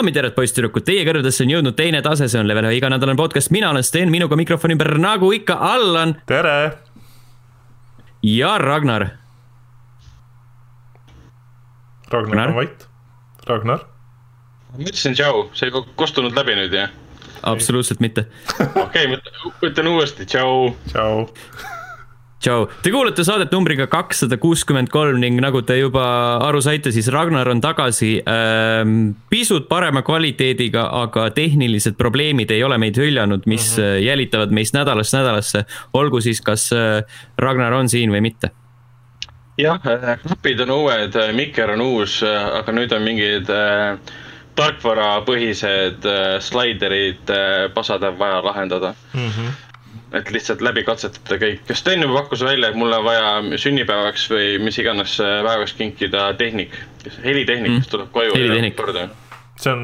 daamid ja härrad, poisssüdrukud, teie kõrvadesse on jõudnud teine tase, see on level ühe iganädalane podcast, mina olen Sten, minuga mikrofoni ümber nagu ikka Allan tere! ja Ragnar. Ragnar Ragnar? on vait. Ragnar? ma ütlesin tšau, see ei kostunud läbi nüüd jah? absoluutselt mitte. okei ma ütlen uuesti tšau. tšau. Tšau, te kuulate saadet numbriga kakssada kuuskümmend kolm ning nagu te juba aru saite, siis Ragnar on tagasi ähm, pisut parema kvaliteediga, aga tehnilised probleemid ei ole meid hüljanud, mis mm -hmm. jälitavad meist nädalast nädalasse. olgu siis, kas äh, Ragnar on siin või mitte jah, klapid on uued, mikker on uus, aga nüüd on mingid äh, tarkvarapõhised äh, slaiderid äh,, pasad on vaja lahendada Mm -hmm. Et lihtsalt läbi katsetada kõik. Sten juba pakkus välja, et mul on vaja sünnipäevaks või mis iganes äh, päevaks kinkida tehnik, helitehnik, kes tuleb koju. Helitehnik. see on,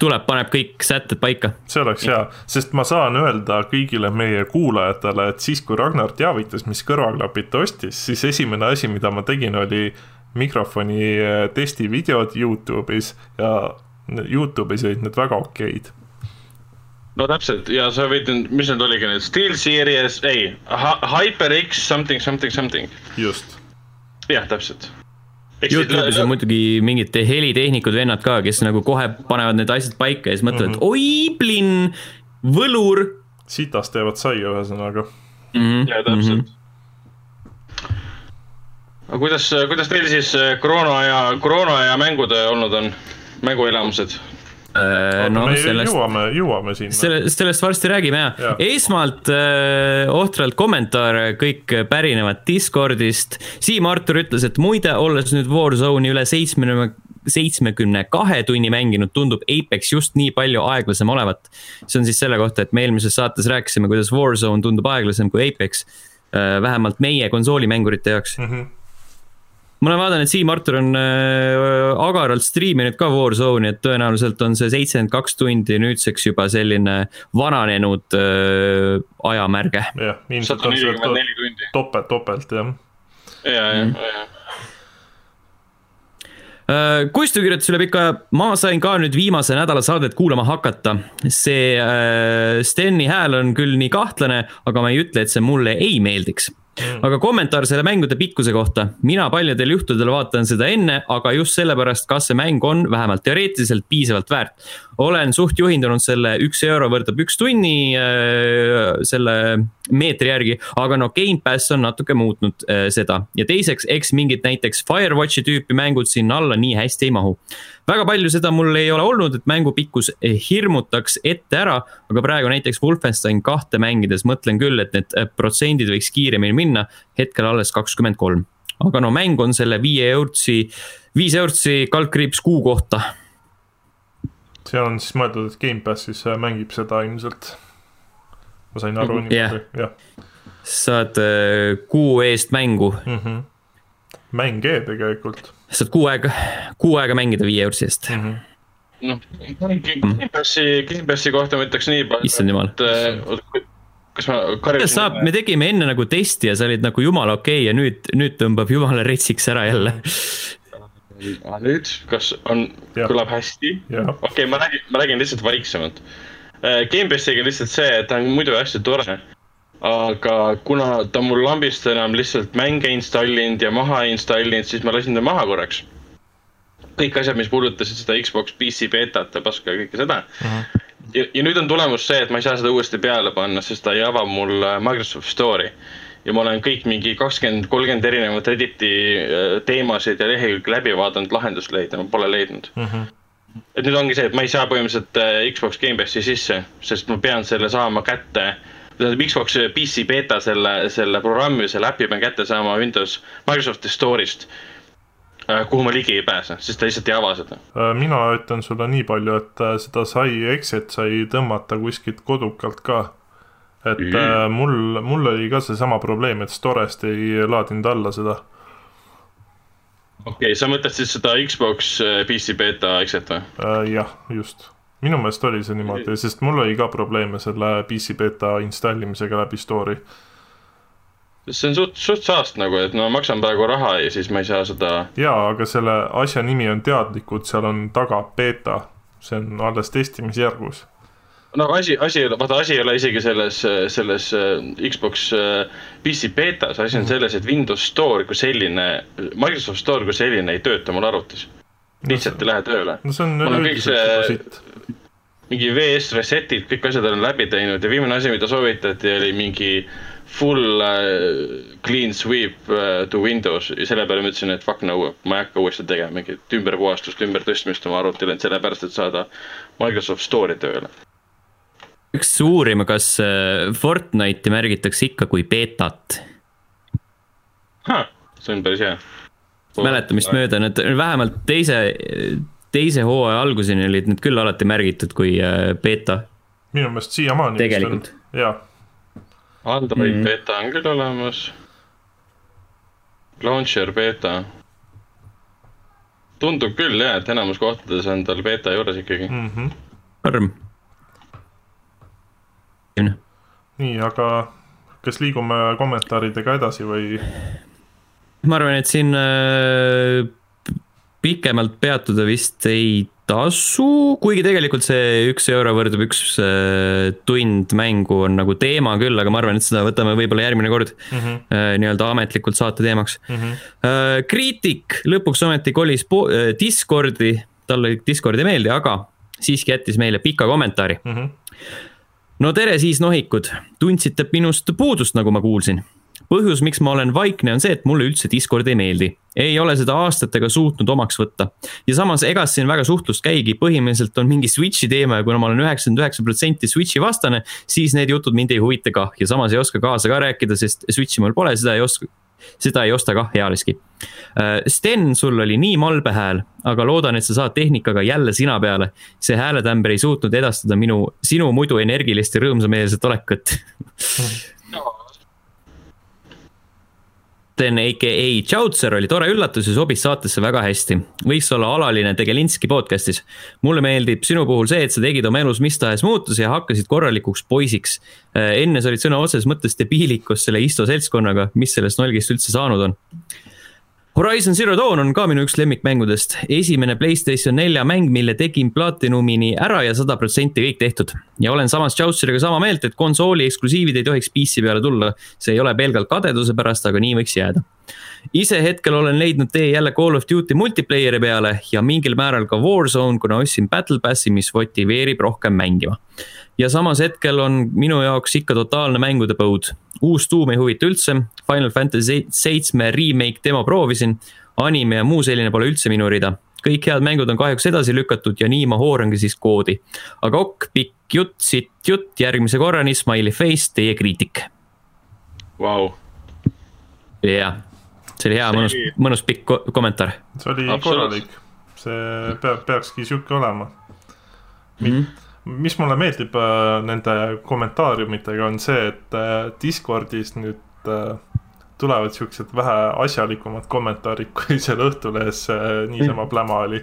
tuleb, paneb kõik sätted paika. see oleks hea, sest ma saan öelda kõigile meie kuulajatele, et siis, kui Ragnar teavitas, mis kõrvaklapid ta ostis, siis esimene asi, mida ma tegin, oli mikrofoni eh, testivideod Youtube'is ja Youtube'is olid need väga okeid. No täpselt ja sa võid mis need oligi need, Steel Series, ei, HyperX something, something, something. just. jah, täpselt. Youtube'is on muidugi mingid helitehnikud, vennad ka, kes nagu kohe panevad need asjad paika ja siis mõtlevad mm, -hmm. oi, plinn, võlur. sitast teevad saia, ühesõnaga mm. -hmm. ja täpselt mm. -hmm. aga kuidas, kuidas teil siis koroonaaja, koroonaaja mängud olnud on, mänguelamused? No me sellest, jõuame, jõuame sinna. selle, sellest varsti räägime ja, ja. esmalt äh, ohtralt kommentaare, kõik pärinevad Discordist. Siim-Artur ütles, et muide, olles nüüd Warzone'i üle seitsmekümne, seitsmekümne kahe tunni mänginud, tundub Apex just nii palju aeglasem olevat. see on siis selle kohta, et me eelmises saates rääkisime, kuidas Warzone tundub aeglasem kui Apex äh,. vähemalt meie konsoolimängurite jaoks mm. -hmm ma olen vaadanud, et Siim-Artur on äh, agaralt striiminud ka Warzone'i, et tõenäoliselt on see seitsekümmend kaks tundi nüüdseks juba selline vananenud äh, ajamärge. jah, ilmselt on see to topelt, topelt jah. ja, ja mm., ja äh, Kuistu kirjutas üle pika aja, ma sain ka nüüd viimase nädala saadet kuulama hakata. see äh, Steni hääl on küll nii kahtlane, aga ma ei ütle, et see mulle ei meeldiks Mm. aga kommentaar selle mängude pikkuse kohta. mina paljudel juhtudel vaatan seda enne, aga just sellepärast, kas see mäng on vähemalt teoreetiliselt piisavalt väärt. olen suht juhindunud selle üks euro võrdub üks tunni äh, selle meetri järgi, aga no Gamepass on natuke muutnud äh, seda ja teiseks, eks mingid näiteks Firewatchi tüüpi mängud sinna alla nii hästi ei mahu väga palju seda mul ei ole olnud, et mängu pikkus hirmutaks ette ära, aga praegu näiteks Wolfenstein kahte mängides mõtlen küll, et need protsendid võiks kiiremini minna, hetkel alles kakskümmend kolm. aga no mäng on selle viie eurtsi, viis eurtsi kaldkriips kuu kohta. see on siis mõeldud, et Gamepassis mängib seda ilmselt. ma sain aru Mhm. yeah. niimoodi, jah. saad äh, kuu eest mängu mm. -hmm. mäng E tegelikult saad kuu aega, kuu aega mängida viie eurtsi eest mm. -hmm noh, Gamepassi, Gamepassi kohta ma ütleks nii palju. issand jumal. kas ma. kuidas saab, me tegime enne nagu testi ja sa olid nagu jumala okei okay ja nüüd, nüüd tõmbab jumala retsiks ära jälle. nüüd, kas on, kõlab hästi? okei okay,, ma räägin, ma räägin lihtsalt vaiksemalt. Gamepassiga on lihtsalt see, et ta on muidu hästi tore aga kuna ta mul lambist enam lihtsalt mänge installinud ja maha installinud, siis ma lasin ta maha korraks. kõik asjad, mis puudutasid seda Xbox PC beetat ja paska ja kõike seda uh. Mhm. -huh. ja, ja nüüd on tulemus see, et ma ei saa seda uuesti peale panna, sest ta ei ava mul äh, Microsoft Store'i. ja ma olen kõik mingi kakskümmend, kolmkümmend erinevat Redditi äh, teemasid ja lehekülge läbi vaadanud, lahendust leidnud, ma pole leidnud uh. Mhm. -huh. et nüüd ongi see, et ma ei saa põhimõtteliselt äh, Xbox Gamepassi sisse, sest ma pean selle saama kätte tähendab Xbox PC beeta selle, selle programmi, selle äpi pean kätte saama Windows, Microsofti Store'ist. kuhu ma ligi ei pääse, sest ta lihtsalt ei ava seda. mina ütlen sulle nii palju, et äh, seda sai, exit sai tõmmata kuskilt kodukalt ka. et mm mul, mul oli ka seesama probleem, et Store'st ei laadinud alla seda. okei okay,, sa mõtled siis seda Xbox PC beeta exit või? jah, just minu meelest oli see niimoodi, sest mul oli ka probleeme selle PC beta installimisega läbi store'i. see on suht, suht saast nagu, et no ma maksan praegu raha ja siis ma ei saa seda. jaa, aga selle asja nimi on teadlikult, seal on taga beeta see on alles testimisjärgus no asi, asi vaata asi ei ole isegi selles, selles äh, Xbox äh, PC betas, asi on mhm. selles, et Windows Store kui selline, Microsoft Store kui selline ei tööta mul arvutis. Lihtsalt ei lähe tööle. no see on üleüldiselt siit mingi VS reset'id, kõik asjad olen läbi teinud ja viimane asi, mida soovitati, oli mingi full uh, clean sweep uh, to Windows ja selle peale ma ütlesin, et fuck no, ma ei hakka uuesti tegema mingit ümberpuhastust, ümbertõstmist oma arvutile, et sellepärast, et saada Microsoft Store'i tööle üks uurima, kas äh, Fortnite'i märgitakse ikka kui beetat. see on päris hea. Mäletamist mööda, need vähemalt teise, teise hooaja alguseni olid need küll alati märgitud kui äh, beeta. minu meelest siiamaani. tegelikult. jaa. Android mm -hmm. beeta on küll olemas. Launcher beeta. tundub küll jah, et enamus kohtades on tal beeta juures ikkagi mm. -hmm. karm nii, aga kas liigume kommentaaridega edasi või? Ma arvan, et siin äh, pikemalt peatuda vist ei tasu, kuigi tegelikult see üks euro võrdub üks äh, tund mängu on nagu teema küll, aga ma arvan, et seda võtame võib-olla järgmine kord mm -hmm. nii-öelda ametlikult saate teemaks mm. -hmm. Kriitik lõpuks ometi kolis Discordi, talle Discord ei meeldi, aga siiski jättis meile pika kommentaari mm. -hmm no tere siis nohikud, tundsite minust puudust, nagu ma kuulsin. Põhjus, miks ma olen vaikne, on see, et mulle üldse Discord ei meeldi. ei ole seda aastatega suutnud omaks võtta. ja samas, ega siin väga suhtlust käigi, põhimõtteliselt on mingi Switch'i teema ja kuna ma olen üheksakümmend üheksa protsenti Switch'i vastane, siis need jutud mind ei huvita kah ja samas ei oska kaasa ka rääkida, sest Switch'i mul pole, seda ei oska seda ei osta kah ealiski. Äh, Sten, sul oli nii malbe hääl, aga loodan, et sa saad tehnikaga jälle sina peale. see hääletämber ei suutnud edastada minu, sinu muidu energilist ja rõõmsameelset olekut Sten aka Chautser oli tore üllatus ja sobis saatesse väga hästi. võiks olla alaline Tegelinski podcast'is. mulle meeldib sinu puhul see, et sa tegid oma elus mis tahes muutusi ja hakkasid korralikuks poisiks. Äh, enne sa olid sõna otseses mõttes debiilik koos selle Isto seltskonnaga, mis sellest nalgist üldse saanud on Horizon Zero Dawn on ka minu üks lemmikmängudest. esimene Playstation nelja mäng, mille tegin Platinumini ära ja sada protsenti kõik tehtud. ja olen samas Chauceriga sama meelt, et konsooli eksklusiivid ei tohiks PC peale tulla. see ei ole pelgalt kadeduse pärast, aga nii võiks jääda. ise hetkel olen leidnud tee jälle Call of Duty multiplayer'i peale ja mingil määral ka Warzone, kuna ostsin Battle Passi, mis motiveerib rohkem mängima. ja samas hetkel on minu jaoks ikka totaalne mängude põud uus tuum ei huvita üldse, Final Fantasy seitsme remake demo proovisin, anime ja muu selline pole üldse minu rida. kõik head mängud on kahjuks edasi lükatud ja nii ma hoorangi siis koodi. aga ok, pikk jutt, sitt jutt, järgmise korrani, smiley face, teie kriitik. Vau. jah, see oli hea, mõnus, mõnus pikk kommentaar. see oli korralik, see peab, peakski sihuke olema mm. -hmm mis mulle meeldib äh, nende kommentaariumitega, on see, et äh, Discordis nüüd äh, tulevad siuksed vähe asjalikumad kommentaarid, kui seal Õhtulehes niisama mm. pläma oli.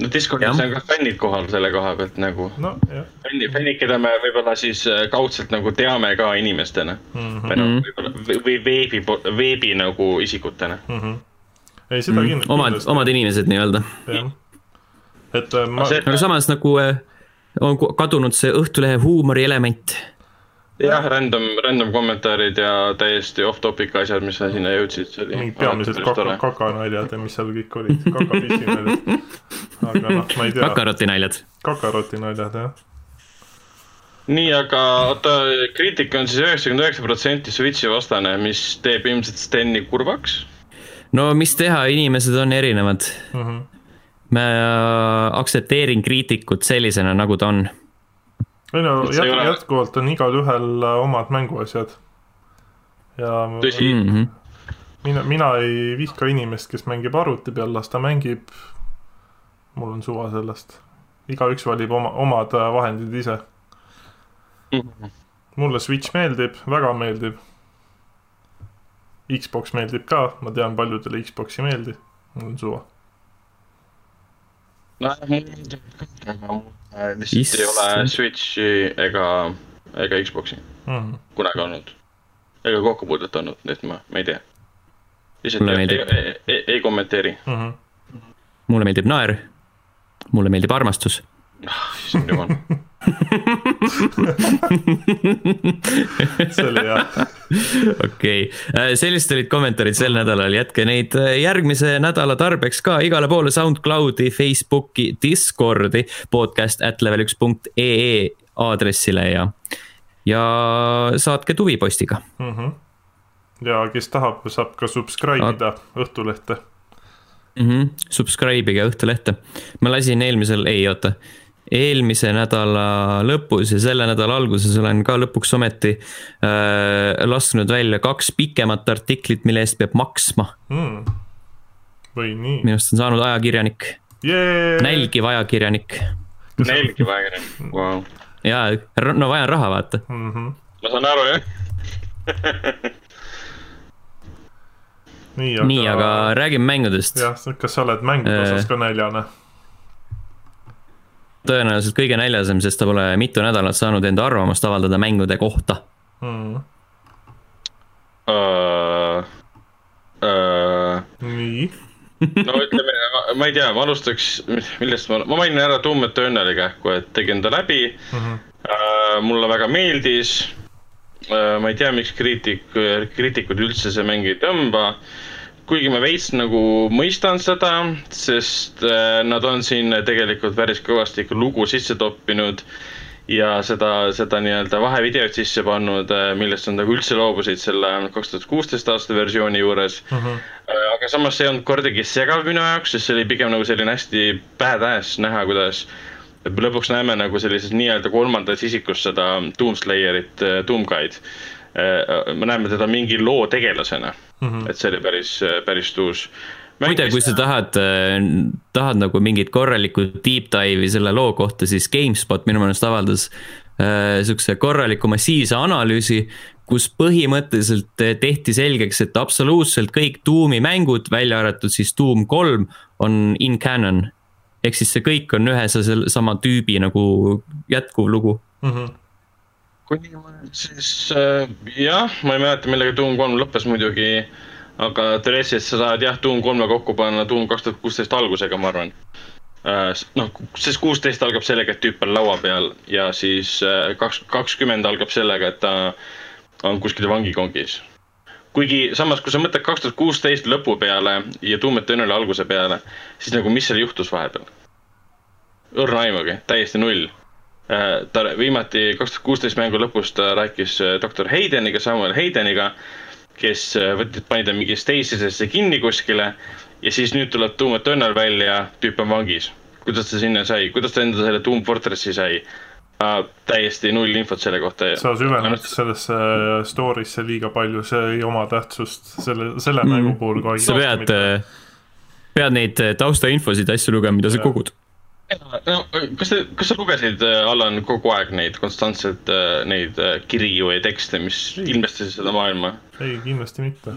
no Discordis on ka fännid kohal selle koha pealt nagu no,. fännid, fännid, keda me võib-olla siis kaudselt nagu teame ka inimestena mm. -hmm. või noh, võib-olla või veebi, veebi nagu isikutena mm. -hmm. ei, seda mm -hmm. kindlasti. omad, omad inimesed nii-öelda. jah et äh, ma. aga samas nagu äh, on kadunud see Õhtulehe huumori element. Jah, random, random kommentaarid ja täiesti off-topic asjad, mis sinna jõudsid, see oli. mingid peamiselt kaka, kakanaljad ja mis seal kõik olid, kakapissinaljad. aga noh, ma ei tea. kakarotinaljad. kakarootinaljad, jah nii, aga oota, kriitika on siis üheksakümmend üheksa protsenti Switch'i vastane, mis teeb ilmselt Steni kurvaks. no mis teha, inimesed on erinevad mm. -hmm ma äh, aktsepteerin kriitikut sellisena, nagu ta on. Ei no jät ole... jätkuvalt on igalühel äh, omad mänguasjad. ja tõsi mm. -hmm. mina, mina ei vihka inimest, kes mängib arvuti peal, las ta mängib. mul on suva sellest. igaüks valib oma, omad äh, vahendid ise mm. -hmm. mulle Switch meeldib, väga meeldib. Xbox meeldib ka, ma tean, paljudele Xbox ei meeldi, mul on suva nojah, mul on aga mul lihtsalt ei ole Switch'i ega, ega Xbox'i mm kunagi olnud. ega kokkupuudet olnud, nii et ma, ma ei tea. lihtsalt ei, ei, ei, ei kommenteeri mm. -hmm. mulle meeldib naer, mulle meeldib armastus. Issand jumal see oli hea. okei, äh, sellised olid kommentaarid sel nädalal, jätke neid äh, järgmise nädala tarbeks ka igale poole SoundCloudi, Facebooki, Discordi, podcast at level üks punkt ee aadressile ja, ja saatke tuvipostiga mm. -hmm. ja kes tahab, saab ka subscribe ida Õhtulehte mm. -hmm. Subscribe ige Õhtulehte, ma lasin eelmisel, ei oota eelmise nädala lõpus ja selle nädala alguses olen ka lõpuks ometi äh, lasknud välja kaks pikemat artiklit, mille eest peab maksma mm.. või nii. minust on saanud ajakirjanik yeah.. nälgiv ajakirjanik. nälgiv ajakirjanik, vau. ja, no vaja on raha, vaata mm. -hmm. ma saan aru, jah nii, aga. nii, aga räägime mängudest. jah, kas sa oled mängude osas ka näljane? Tõenäoliselt kõige näljasem, sest ta pole mitu nädalat saanud enda arvamust avaldada mängude kohta hmm.. Uh, uh, nii no ütleme, ma ei tea, ma alustaks, millest ma, ma mainin ära Doom Eternali kähku, et tegin ta läbi mm. -hmm. Uh, mulle väga meeldis uh,. ma ei tea, miks kriitik, kriitikud üldse see mäng ei tõmba uh, kuigi ma veits nagu mõistan seda, sest äh, nad on siin tegelikult päris kõvasti ikka lugu sisse toppinud ja seda, seda nii-öelda vahevideot sisse pannud, äh, millest nad nagu üldse loobusid selle kaks tuhat kuusteist aasta versiooni juures. Mhm. -huh. aga samas see ei olnud kordagi segav minu jaoks, sest see oli pigem nagu selline hästi badass näha, kuidas lõpuks näeme nagu sellises nii-öelda kolmandas isikus seda Doomslayerit, Doomguide. me näeme teda mingi loo tegelasena mm. -hmm. et see oli päris, päris tuus. muide, kui sa tahad, tahad nagu mingit korralikku deep dive'i selle loo kohta, siis GameSpot minu meelest avaldas äh, sihukese korraliku massiivse analüüsi, kus põhimõtteliselt tehti selgeks, et absoluutselt kõik Doomi mängud, välja arvatud siis Doom kolm, on in canon. ehk siis see kõik on ühe sama tüübi nagu jätkuv lugu mm. -hmm kui niimoodi, siis äh, jah, ma ei mäleta, millega Doom kolm lõppes muidugi. aga teoreetiliselt sa saad jah, Doom kolme kokku panna Doom kaks tuhat kuusteist algusega, ma arvan äh,. noh, sest kuusteist algab sellega, et tüüp on laua peal ja siis äh, kaks, kakskümmend algab sellega, et ta on kuskil vangikongis kuigi samas, kui sa mõtled kaks tuhat kuusteist lõpu peale ja Doom Eternali alguse peale, siis nagu, mis seal juhtus vahepeal? õrna aimugi, täiesti null Äh, ta viimati kaks tuhat kuusteist mängu lõpus ta rääkis äh, doktor Haydeniga, Samuel Haydeniga, kes äh, võttis, pani ta mingi Stasisesse kinni kuskile ja siis nüüd tuleb Doom Eternal välja, tüüp on vangis. kuidas ta sinna sai, kuidas ta enda selle Doom Fortressi sai uh,? täiesti null infot selle kohta. sa süvened no, sellesse story'sse liiga palju, see ei oma tähtsust selle, selle mm. mängu puhul sa pead, pead neid taustainfosid, asju lugema, mida ja. sa kogud no kas te, kas sa lugesid, äh, Allan, kogu aeg neid konstantselt äh, neid äh, kirju ja tekste, mis ilmestasid seda maailma? ei, kindlasti mitte.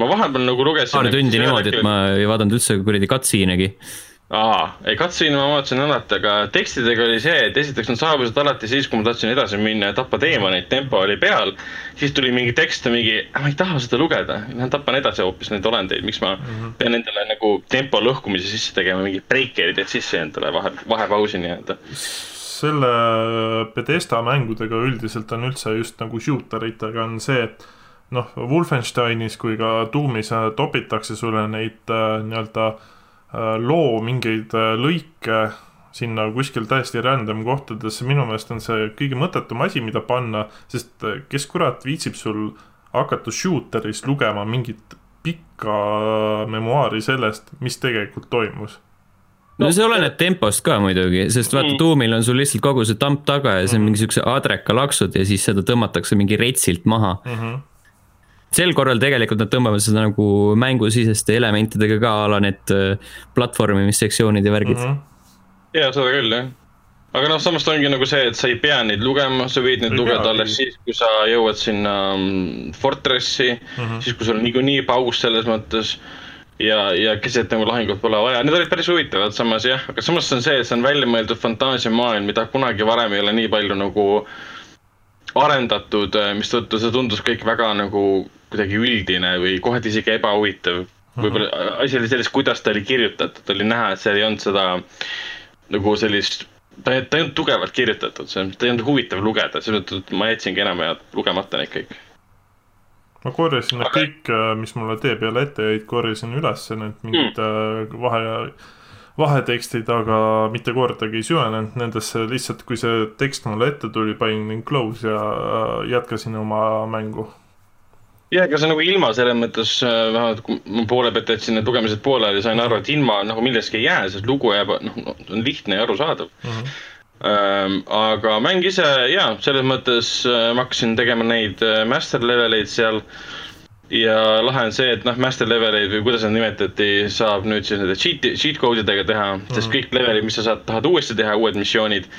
ma vahepeal nagu lugesin. paar tundi niimoodi, et ma ei vaadanud üldse kuradi cutscene'igi aa, ei cutscene'i ma vaatasin alati, aga tekstidega oli see, et esiteks nad saabusid alati siis, kui ma tahtsin edasi minna ja tappa teemaneid, tempo oli peal. siis tuli mingi tekst ja mingi, ma ei taha seda lugeda, lähen tapan edasi hoopis neid olendeid, miks ma mm -hmm. pean endale nagu tempo lõhkumise sisse tegema, mingid breaker'id, et sisse endale vahe, vahepausi nii-öelda selle Pedesta mängudega üldiselt on üldse just nagu shooter itega on see, et noh, Wolfensteinis kui ka Doomis topitakse sulle neid äh, nii-öelda äh, Äh, loo mingeid äh, lõike sinna kuskil täiesti random kohtadesse, minu meelest on see kõige mõttetum asi, mida panna, sest äh, kes kurat viitsib sul hakata shooter'is lugema mingit pikka memuaari sellest, mis tegelikult toimus no see oleneb tempost ka muidugi, sest vaata mm. tuumil on sul lihtsalt kogu see tamp taga ja see on mm. mingi siukse adreka laksud ja siis seda tõmmatakse mingi retsilt maha mm. -hmm sel korral tegelikult nad tõmbavad seda nagu mängusiseste elementidega ka ala need äh, platvormimissektsioonid ja värgid mm. -hmm. ja seda küll jah aga noh, samas ta ongi nagu see, et sa ei pea neid lugema, sa võid neid ei lugeda alles siis, kui sa jõuad sinna mm, Fortressi mm, -hmm. siis kui sul on niikuinii paus selles mõttes. ja, ja keset nagu lahingut pole vaja, need olid päris huvitavad samas jah, aga samas on see, et see on välja mõeldud fantaasiamaailm, mida kunagi varem ei ole nii palju nagu arendatud, mistõttu see tundus kõik väga nagu kuidagi üldine või kohati isegi ebahuvitav. võib-olla asi oli selles, kuidas ta oli kirjutatud, oli näha, et seal ei olnud seda nagu sellist ta, ta ei olnud tugevalt kirjutatud, see, ta ei olnud huvitav lugeda, selles mõttes, et ma jätsingi enamjaolt lugemata neid kõik. ma korjasin need kõik, äh, mis mulle tee peale ette jäid, korjasin üles need mingid mm. vahe, vahetekstid, aga mitte kordagi ei süvenenud nendesse, lihtsalt kui see tekst mulle ette tuli, panin close ja äh, jätkasin oma mängu ja ega see nagu ilma selles mõttes, äh, vähemalt kui ma poole pealt jätsin need lugemised pooleli, sain aru, et ilma nagu millestki ei jää, sest lugu jääb, noh, on lihtne ja arusaadav mm. -hmm. Ähm, aga mäng ise ja selles mõttes äh, ma hakkasin tegema neid äh, master leveleid seal. ja lahe on see, et noh, master leveleid või kuidas neid nimetati, saab nüüd siis nende cheat, cheat code idega teha mm, -hmm. sest mhm. kõik levelid, mis sa saad, tahad uuesti teha, uued missioonid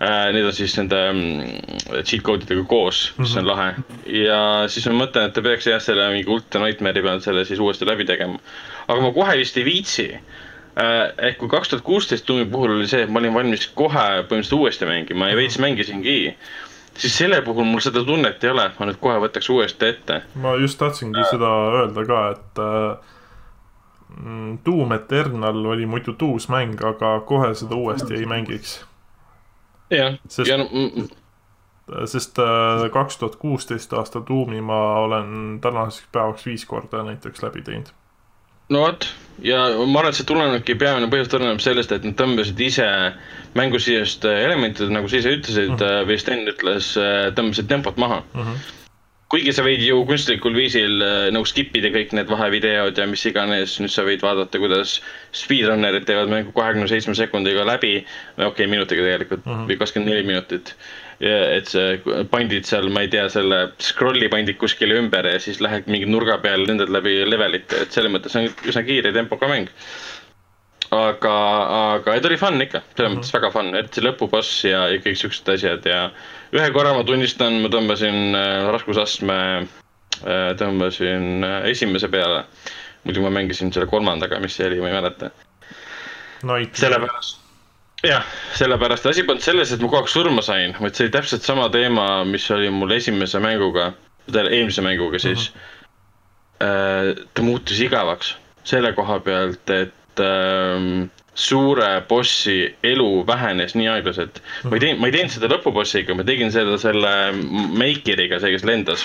need on siis nende mm, cheat code idega koos, mis mm -hmm. on lahe. ja siis ma mõtlen, et ta peaks jah, selle mingi Ultra Nightmare'i peal selle siis uuesti läbi tegema. aga ma kohe vist ei viitsi. Äh, ehk kui kaks tuhat kuusteist tuumi puhul oli see, et ma olin valmis kohe põhimõtteliselt uuesti mängima ja veits mängisingi siis selle puhul mul seda tunnet ei ole, ma nüüd kohe võtaks uuesti ette. ma just tahtsingi äh. seda öelda ka, et äh, Doom Eternal oli muidu uus mäng, aga kohe seda uuesti ei mängiks jah, ja no sest äh, kaks tuhat kuusteist aasta tuumi ma olen tänaseks päevaks viis korda näiteks läbi teinud. no vot, ja ma arvan, et see tulenebki, peamine põhjus tuleneb sellest, et nad tõmbasid ise mängusisest elementide, nagu sa ise ütlesid mhm. -huh. või Sten ütles, äh, tõmbasid tempot maha uh. Mhm. Kuigi sa võid ju kunstlikul viisil äh, nagu skip ida kõik need vahevideod ja mis iganes, nüüd sa võid vaadata, kuidas speedrunnerid teevad mängu kahekümne seitsme sekundiga läbi. okei okay,, minutiga tegelikult mm -hmm. või kakskümmend neli minutit. et see pandid seal, ma ei tea, selle scroll'i pandid kuskile ümber ja siis lähed mingi nurga peal, lendad läbi levelite, et selles mõttes on üsna kiire tempoga mäng aga, aga ta oli fun ikka, selles mm -hmm. mõttes väga fun, eriti see lõpuboss ja, ja kõik siuksed asjad ja ühe korra ma tunnistan, ma tõmbasin äh, raskusastme äh,, tõmbasin äh, esimese peale. muidu ma mängisin selle kolmandaga, mis see oli, ma ei mäleta no,. sellepärast, jah, sellepärast asi polnud selles, et ma kogu aeg surma sain, vaid see oli täpselt sama teema, mis oli mul esimese mänguga, eelmise mänguga siis mm. -hmm. ta muutus igavaks selle koha pealt, et ähm, suure bossi elu vähenes nii aeglaselt. ma ei teinud, ma ei teinud seda lõpubossiga, ma tegin seda selle Maker'iga, see, kes lendas.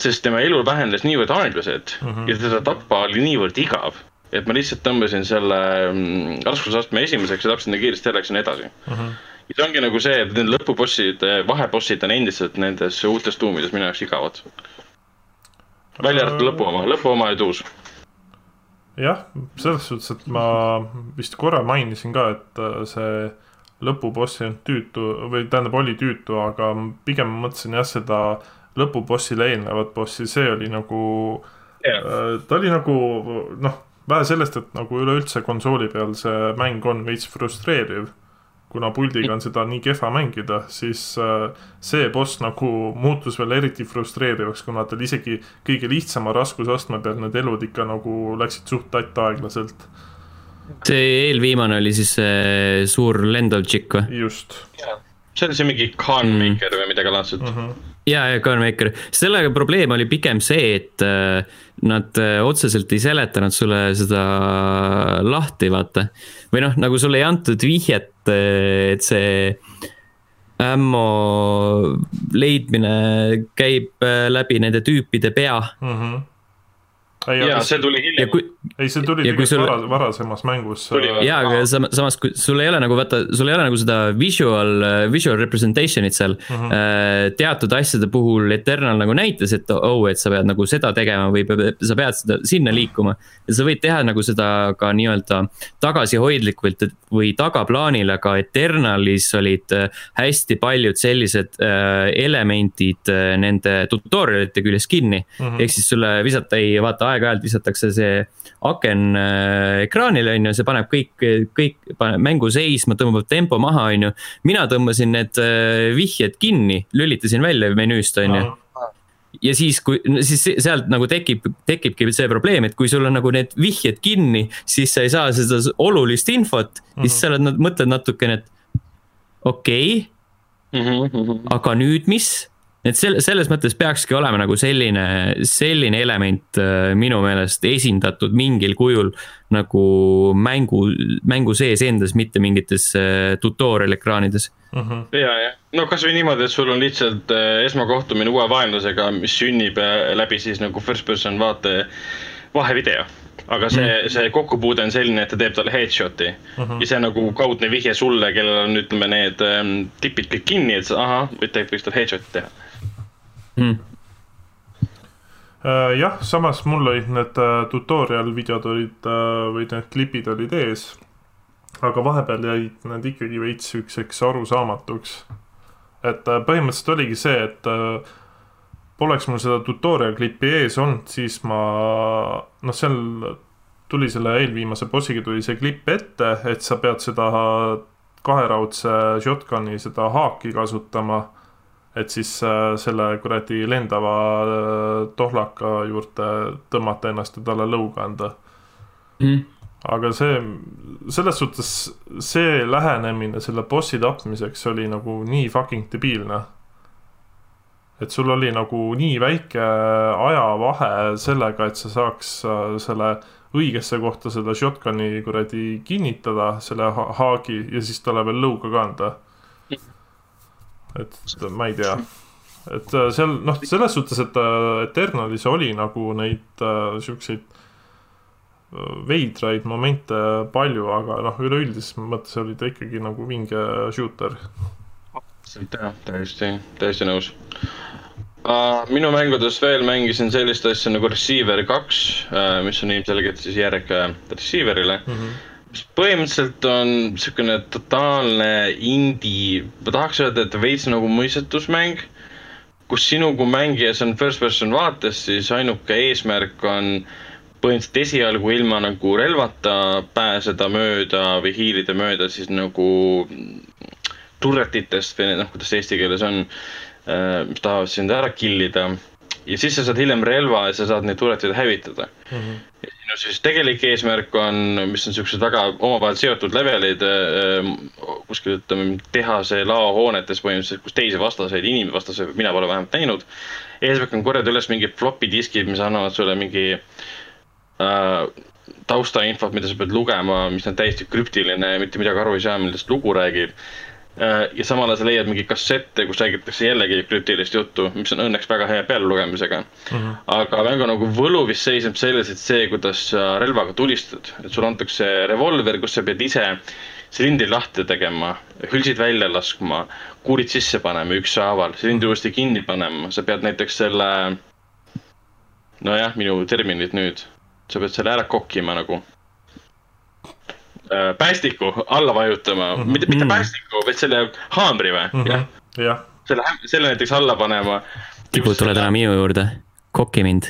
sest tema elu vähenes niivõrd aeglaselt mm -hmm. ja teda tappa oli niivõrd igav. et ma lihtsalt tõmbasin selle mm, raskusastme esimeseks ja tapsin ta kiiresti ära, läksin edasi mm. -hmm. ja see ongi nagu see, et need lõpubossid, vahebossid on endiselt nendes uutes tuumides minu jaoks igavad. välja arvatud lõpu oma, lõpu oma oli tuus jah, selles suhtes, et ma vist korra mainisin ka, et äh, see lõpuboss ei olnud tüütu või tähendab, oli tüütu, aga pigem mõtlesin jah, seda lõpubossile eelnevat bossi, see oli nagu yeah., ta oli nagu noh, vähe sellest, et nagu üleüldse konsooli peal see mäng on veits frustreeriv kuna puldiga on seda nii kehva mängida, siis äh, see boss nagu muutus veel eriti frustreerivaks, kuna tal isegi kõige lihtsama raskusastme peal need elud ikka nagu läksid suht tatt aeglaselt. see eelviimane oli siis see suur lendav tšikk või? just. see oli see mingi Khanmaker mm. või midagi laadset mm. -hmm ja, ja Gunmaker, sellega probleem oli pigem see, et äh, nad äh, otseselt ei seletanud sulle seda lahti, vaata. või noh, nagu sulle ei antud vihjet, äh, et see ammo leidmine käib läbi nende tüüpide pea mm. -hmm ja see tuli hiljem. ei, see tuli tegelikult sul... vara, varasemas mängus. ja, aga samas, kui sul ei ole nagu vaata, sul ei ole nagu seda visual, visual representation'it seal mm. -hmm. teatud asjade puhul Eternal nagu näitas, et oh, et sa pead nagu seda tegema või sa pead seda sinna liikuma. ja sa võid teha nagu seda ka nii-öelda tagasihoidlikult või tagaplaanil, aga Eternalis olid äh, hästi paljud sellised äh, elemendid nende tutorial'ite küljes kinni mm -hmm.. ehk siis sulle visata ei vaata aeg-ajalt visatakse see aken äh, ekraanile, on ju, see paneb kõik, kõik paneb mängu seisma, tõmbab tempo maha, on ju. mina tõmbasin need äh, vihjed kinni, lülitasin välja menüüst, on ju ja siis, kui, siis sealt nagu tekib, tekibki see probleem, et kui sul on nagu need vihjed kinni, siis sa ei saa seda olulist infot mm, -hmm. siis sa oled, mõtled natukene, et okei okay, mm, -hmm. aga nüüd mis et sel-, selles mõttes peakski olema nagu selline, selline element äh, minu meelest esindatud mingil kujul nagu mängu, mängu sees endas, mitte mingites äh, tutorial ekraanides mm. -hmm. ja, ja no kasvõi niimoodi, et sul on lihtsalt äh, esmakohtumine uue vaenlasega, mis sünnib läbi siis nagu first person vaate vahevideo aga see mm, see kokkupuude on selline, et ta teeb talle headshot'i mm. -hmm. ja see on nagu kaudne vihje sulle, kellel on, ütleme, need ähm, tipid kõik kinni, et sa ahah, võid, võiks talle headshot'i teha mm.. Jah, samas mul olid need uh, tutorial videod olid uh, või need klipid olid ees. aga vahepeal jäid need ikkagi veits siukseks arusaamatuks. et põhimõtteliselt oligi see, et poleks mul seda tutorial klippi ees olnud, siis ma noh, seal tuli selle eelviimase bossiga tuli see klipp ette, et sa pead seda kaheraudse shotgun'i seda haaki kasutama et siis äh, selle kuradi lendava äh, tohlaka juurde tõmmata ennast ja talle lõuga anda mm.. aga see, selles suhtes see lähenemine selle bossi tapmiseks oli nagu nii fucking debiilne. et sul oli nagu nii väike ajavahe sellega, et sa saaks äh, selle õigesse kohta seda shotgun'i kuradi kinnitada, selle haagi ja siis talle veel lõuga ka anda et ma ei tea, et äh, seal noh, selles suhtes, et äh, Eternalis oli nagu neid äh, siukseid äh, veidraid momente palju, aga noh, üleüldises mõttes oli ta ikkagi nagu vinge shooter. jah, täiesti, täiesti nõus uh,. minu mängudes veel mängisin sellist asja nagu Receiver kaks uh,, mis on ilmselgelt siis järg Receiverile mm. -hmm põhimõtteliselt on niisugune totaalne indie, ma tahaks öelda, et veits nagu mõistetusmäng, kus sinu kui mängija, see on first person vaates, siis ainuke eesmärk on põhimõtteliselt esialgu ilma nagu relvata pääseda mööda või hiilida mööda siis nagu turretitest või noh, kuidas eesti keeles on, äh, mis tahavad sind ära kill ida ja siis sa saad hiljem relva ja sa saad neid tuletid hävitada mm. -hmm. ja sinu siis tegelik eesmärk on, mis on siuksed väga omavahel seotud levelid äh, kuskil ütleme tehase laohoonetes põhimõtteliselt, kus teisi vastaseid, inimvastaseid mina pole vähemalt näinud. eesmärk on korjata üles mingid floppy diskid, mis annavad sulle mingi äh, taustainfot, mida sa pead lugema, mis on täiesti krüptiline mitte midagi aru ei saa, millest lugu räägib ja samal ajal sa leiad mingeid kassette, kus räägitakse jällegi krüptilist juttu, mis on õnneks väga hea pealelugemisega mm. -hmm. aga mängu nagu võlu vist seisneb selles, et see, kuidas sa relvaga tulistad, et sulle antakse revolver, kus sa pead ise silindri lahti tegema, hülsid välja laskma, kuulid sisse panema ükshaaval, silindri uuesti kinni panema, sa pead näiteks selle. nojah, minu terminid nüüd, sa pead selle ära kokkima nagu Äh, päästiku alla vajutama mm, -hmm. mitte, mitte päästiku, vaid selle haamri või mm, -hmm. jah ja.. selle, selle näiteks alla panema. kipud tulla täna minu juurde, kokki mind.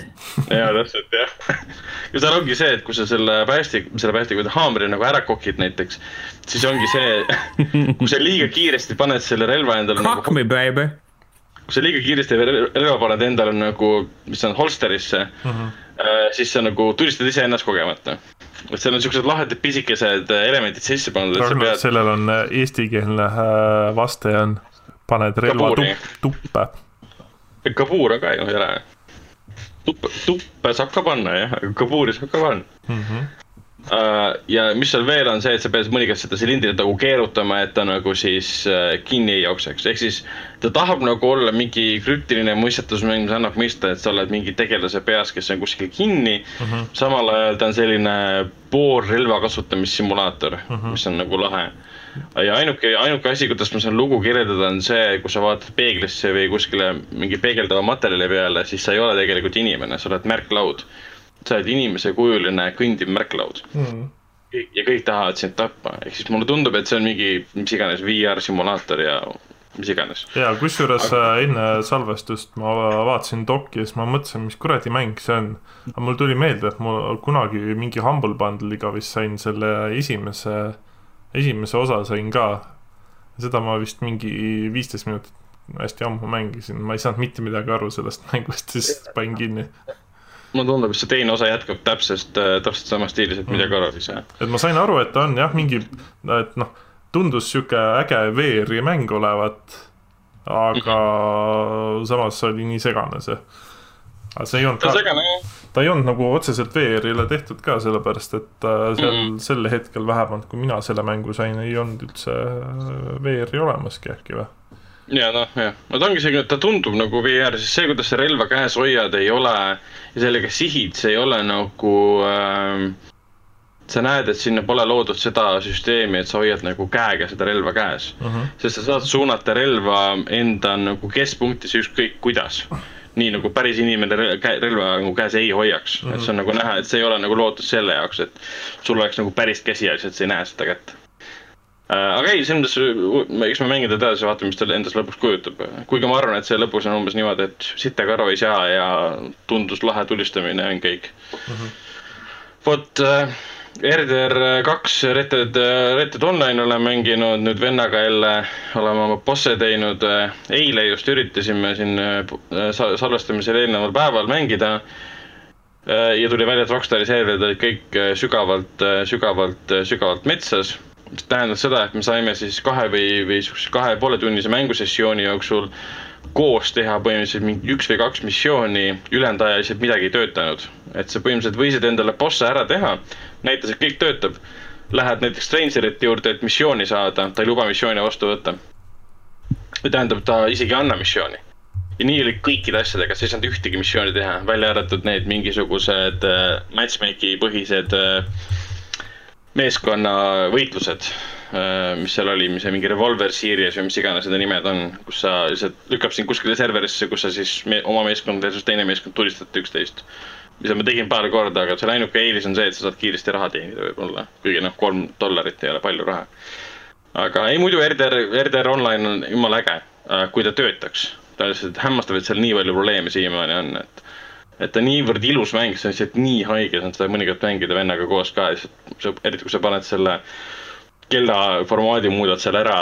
jaa, täpselt jah. ja seal ongi see, et kui sa selle päästik, selle päästiku haamri nagu ära kokid näiteks, siis ongi see, kui sa liiga kiiresti paned selle relva endale. Cock nagu, me baby. kui sa liiga kiiresti relva paned endale nagu, mis on holsterisse mm, -hmm. Siis sa nagu tulistad iseennast kogemata et seal on siuksed lahedad pisikesed äh, elemendid sisse pandud. Pead... sellel on äh, eestikeelne äh, vaste on, paned relva tup, tuppe. kabuur on ka ju hea. tuppe, tuppe saab ka panna jah, aga kabuuri saab ka panna mm. -hmm. Uh, ja mis seal veel on see, et sa pead mõnikord seda silindrit nagu keerutama, et ta nagu siis uh, kinni ei jookseks, ehk siis ta tahab nagu olla mingi krüptiline mõistetusmäng, mis annab mõista, et sa oled mingi tegelase peas, kes on kuskil kinni uh. Mhm. -huh. samal ajal ta on selline poolrelva kasutamissimulaator uh, mhm. -huh. mis on nagu lahe. ja ainuke, ainuke asi, kuidas ma saan lugu kirjeldada, on see, kui sa vaatad peeglisse või kuskile mingi peegeldava materjali peale, siis sa ei ole tegelikult inimene, sa oled märklaud sa oled inimesekujuline kõndiv märklaud mm. ja kõik tahavad sind tappa, ehk siis mulle tundub, et see on mingi mis iganes VR simulaator ja mis iganes. ja kusjuures Aga... Äh, enne salvestust ma vaatasin dokki ja siis ma mõtlesin, mis kuradi mäng see on. aga mul tuli meelde, et ma kunagi mingi Humble Bundle'iga vist sain selle esimese, esimese osa sain ka. seda ma vist mingi viisteist minutit hästi ammu mängisin, ma ei saanud mitte midagi aru sellest mängust, siis panin kinni mulle tundub, et see teine osa jätkab täpselt, äh, täpselt samas stiilis, et midagi aru ei saa. et ma sain aru, et ta on jah, mingi, et noh, tundus sihuke äge VR-i mäng olevat. aga samas oli nii segane see. aga see ei olnud ka, ta ei olnud nagu otseselt VR-ile tehtud ka, sellepärast et äh, seal mm -hmm. sel hetkel vähemalt, kui mina selle mängu sain, ei olnud üldse äh, VR-i olemaski äkki või? Ja noh, jah, no ta ongi see, ta tundub nagu VR, sest see, kuidas sa relva käes hoiad, ei ole ja sellega sihid, see ei ole nagu äh, sa näed, et sinna pole loodud seda süsteemi, et sa hoiad nagu käega seda relva käes uh. -huh. sest sa saad suunata relva enda nagu keskpunktis ükskõik kuidas. nii nagu päris inimene relva nagu käes ei hoiaks uh, -huh. et see on nagu näha, et see ei ole nagu loodud selle jaoks, et sul oleks nagu päris käsi alles, et sa ei näe seda kätt. Aga ei, selles mõttes, eks me mängida edasi, vaatame, mis ta endast lõpuks kujutab. kuigi ma arvan, et see lõpus on umbes niimoodi, et sittagi aru ei saa ja tundus lahe tulistamine on kõik uh -huh.. vot äh, RDR kaks Red Dead, Red Dead Online olen mänginud, nüüd vennaga jälle oleme oma bosse teinud. eile just üritasime siin äh, salvestamisel eelneval päeval mängida. Äh, ja tuli välja, et Rockstari serverid olid kõik äh, sügavalt, sügavalt, sügavalt metsas. Tähendas seda, et me saime siis kahe või, või sihukese kahe ja poole tunnise mängusessiooni jooksul koos teha põhimõtteliselt mingi üks või kaks missiooni, ülejäänud aja lihtsalt midagi ei töötanud. et sa põhimõtteliselt võisid endale bosse ära teha, näitas, et kõik töötab. Lähed näiteks Strangerite juurde, et missiooni saada, ta ei luba missiooni vastu võtta. või tähendab, ta isegi ei anna missiooni. ja nii oli kõikide asjadega, sa ei saanud ühtegi missiooni teha, välja arvatud need mingisugused äh, matchmake'i põhised äh, meeskonna võitlused Äh, mis seal oli, mis see mingi Revolver Series või mis iganes need nimed on, kus sa lihtsalt lükkab sind kuskile serverisse, kus sa siis me, oma meeskond versus teine meeskond tulistate üksteist. mida ma tegin paar korda, aga selle ainuke eelis on see, et sa saad kiiresti raha teenida võib-olla, kuigi noh, kolm dollarit ei ole palju raha. aga ei, muidu RDR, RDR Online on jumala äge, äh, kui ta töötaks. ta on lihtsalt hämmastav, et seal nii palju probleeme siiamaani on, et et ta niivõrd ilus mäng, see on lihtsalt nii haige, sa saad mõnikord mängida vennaga koos ka, lihtsalt eriti kui sa paned selle kella formaadi muudad seal ära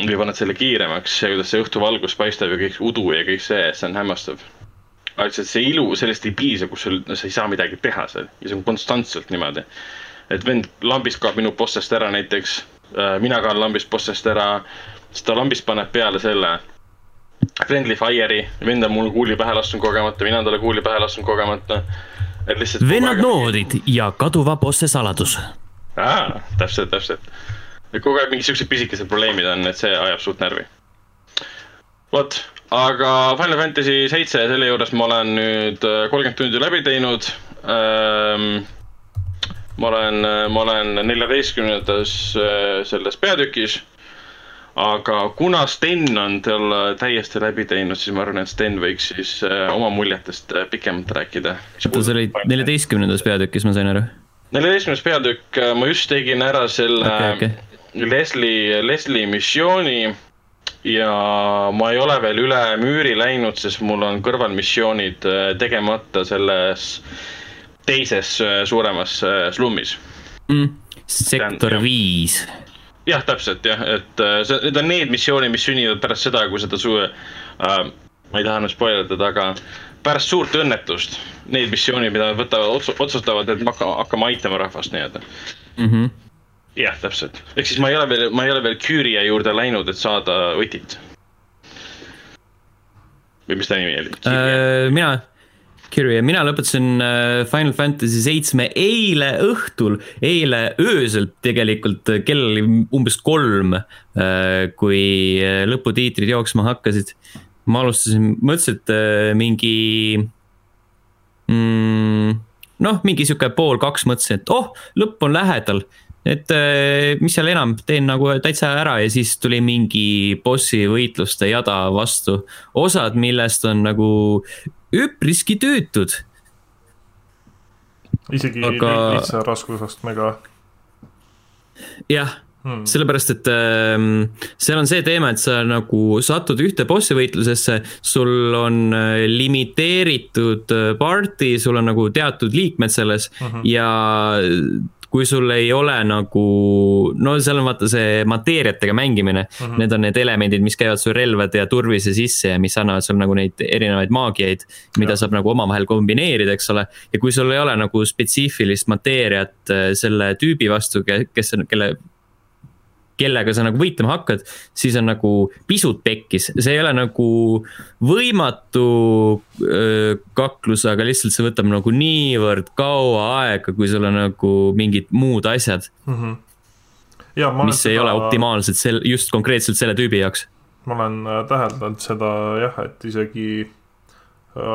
või paned selle kiiremaks ja kuidas see õhtuvalgus paistab ja kõik udu ja kõik see, see on hämmastav. aga lihtsalt see ilu, sellest ei piisa, kus sul, sa ei saa midagi teha seal ja see on konstantselt niimoodi. et vend lambist kaob minu bossest ära näiteks, äh, mina kaon lambist bossest ära, siis ta lambist paneb peale selle Friendly Fire'i, vend on mul kuuli pähe lasknud kogemata, mina talle kuuli pähe lasknud kogemata. et lihtsalt. vennad noodid ja kaduva bosse saladus aa, täpselt, täpselt. kogu aeg mingid siuksed pisikesed probleemid on, et see ajab suht närvi. vot, aga Final Fantasy seitse, selle juures ma olen nüüd äh, kolmkümmend tundi läbi teinud ähm,. ma olen, ma olen neljateistkümnendas äh, selles peatükis aga kuna Sten on tal täiesti läbi teinud, siis ma arvan, et Sten võiks siis äh, oma muljetest pikemalt rääkida. oota, sa olid neljateistkümnendas peatükis, ma sain aru? neljateistkümnes peatükk, äh, ma just tegin ära selle okay, okay. Leslie, Leslie missiooni. ja ma ei ole veel üle müüri läinud, sest mul on kõrvalmissioonid äh, tegemata selles teises äh, suuremas slummis mm,. sektor viis jah, täpselt jah, et see, need on need missioonid, mis sünnivad pärast seda, kui seda su- äh,, ma ei taha nüüd spoil ida, aga pärast suurt õnnetust need missioonid, mida nad võtavad, otsustavad, et me hakkame aitama rahvast nii-öelda mm -hmm.. jah, täpselt, ehk siis ma ei ole veel, ma ei ole veel Kyria juurde läinud, et saada võtit. või mis ta nimi oli äh,? mina, Kyria, mina lõpetasin äh, Final Fantasy seitsme eile õhtul, eile öösel tegelikult, kell oli umbes kolm, äh, kui äh, lõputiitrid jooksma hakkasid ma alustasin, mõtlesin, et äh, mingi mm, noh, mingi sihuke pool kaks mõtlesin, et oh, lõpp on lähedal. et äh, mis seal enam, teen nagu täitsa ära ja siis tuli mingi bossi võitluste jada vastu. osad, millest on nagu üpriski tüütud. isegi Aga... lihtsa raskusastmega. jah hmm.. sellepärast, et äh, seal on see teema, et sa nagu satud ühte bossi võitlusesse, sul on äh, limiteeritud äh, party, sul on nagu teatud liikmed selles uh hmm. -huh. ja kui sul ei ole nagu, no seal on vaata see mateeriatega mängimine mm. -hmm. Need on need elemendid, mis käivad su relvade ja turvise sisse ja mis annavad sul nagu neid erinevaid maagiaid, mida ja. saab nagu omavahel kombineerida, eks ole. ja kui sul ei ole nagu spetsiifilist mateeriat äh, selle tüübi vastu, kes on, kelle kellega sa nagu võitlema hakkad, siis on nagu pisut pekkis, see ei ole nagu võimatu öö, kaklus, aga lihtsalt see võtab nagu niivõrd kaua aega, kui sul on nagu mingid muud asjad mm. -hmm. Ja, mis seda... ei ole optimaalsed sel-, just konkreetselt selle tüübi jaoks. ma olen äh, täheldanud seda jah, et isegi äh,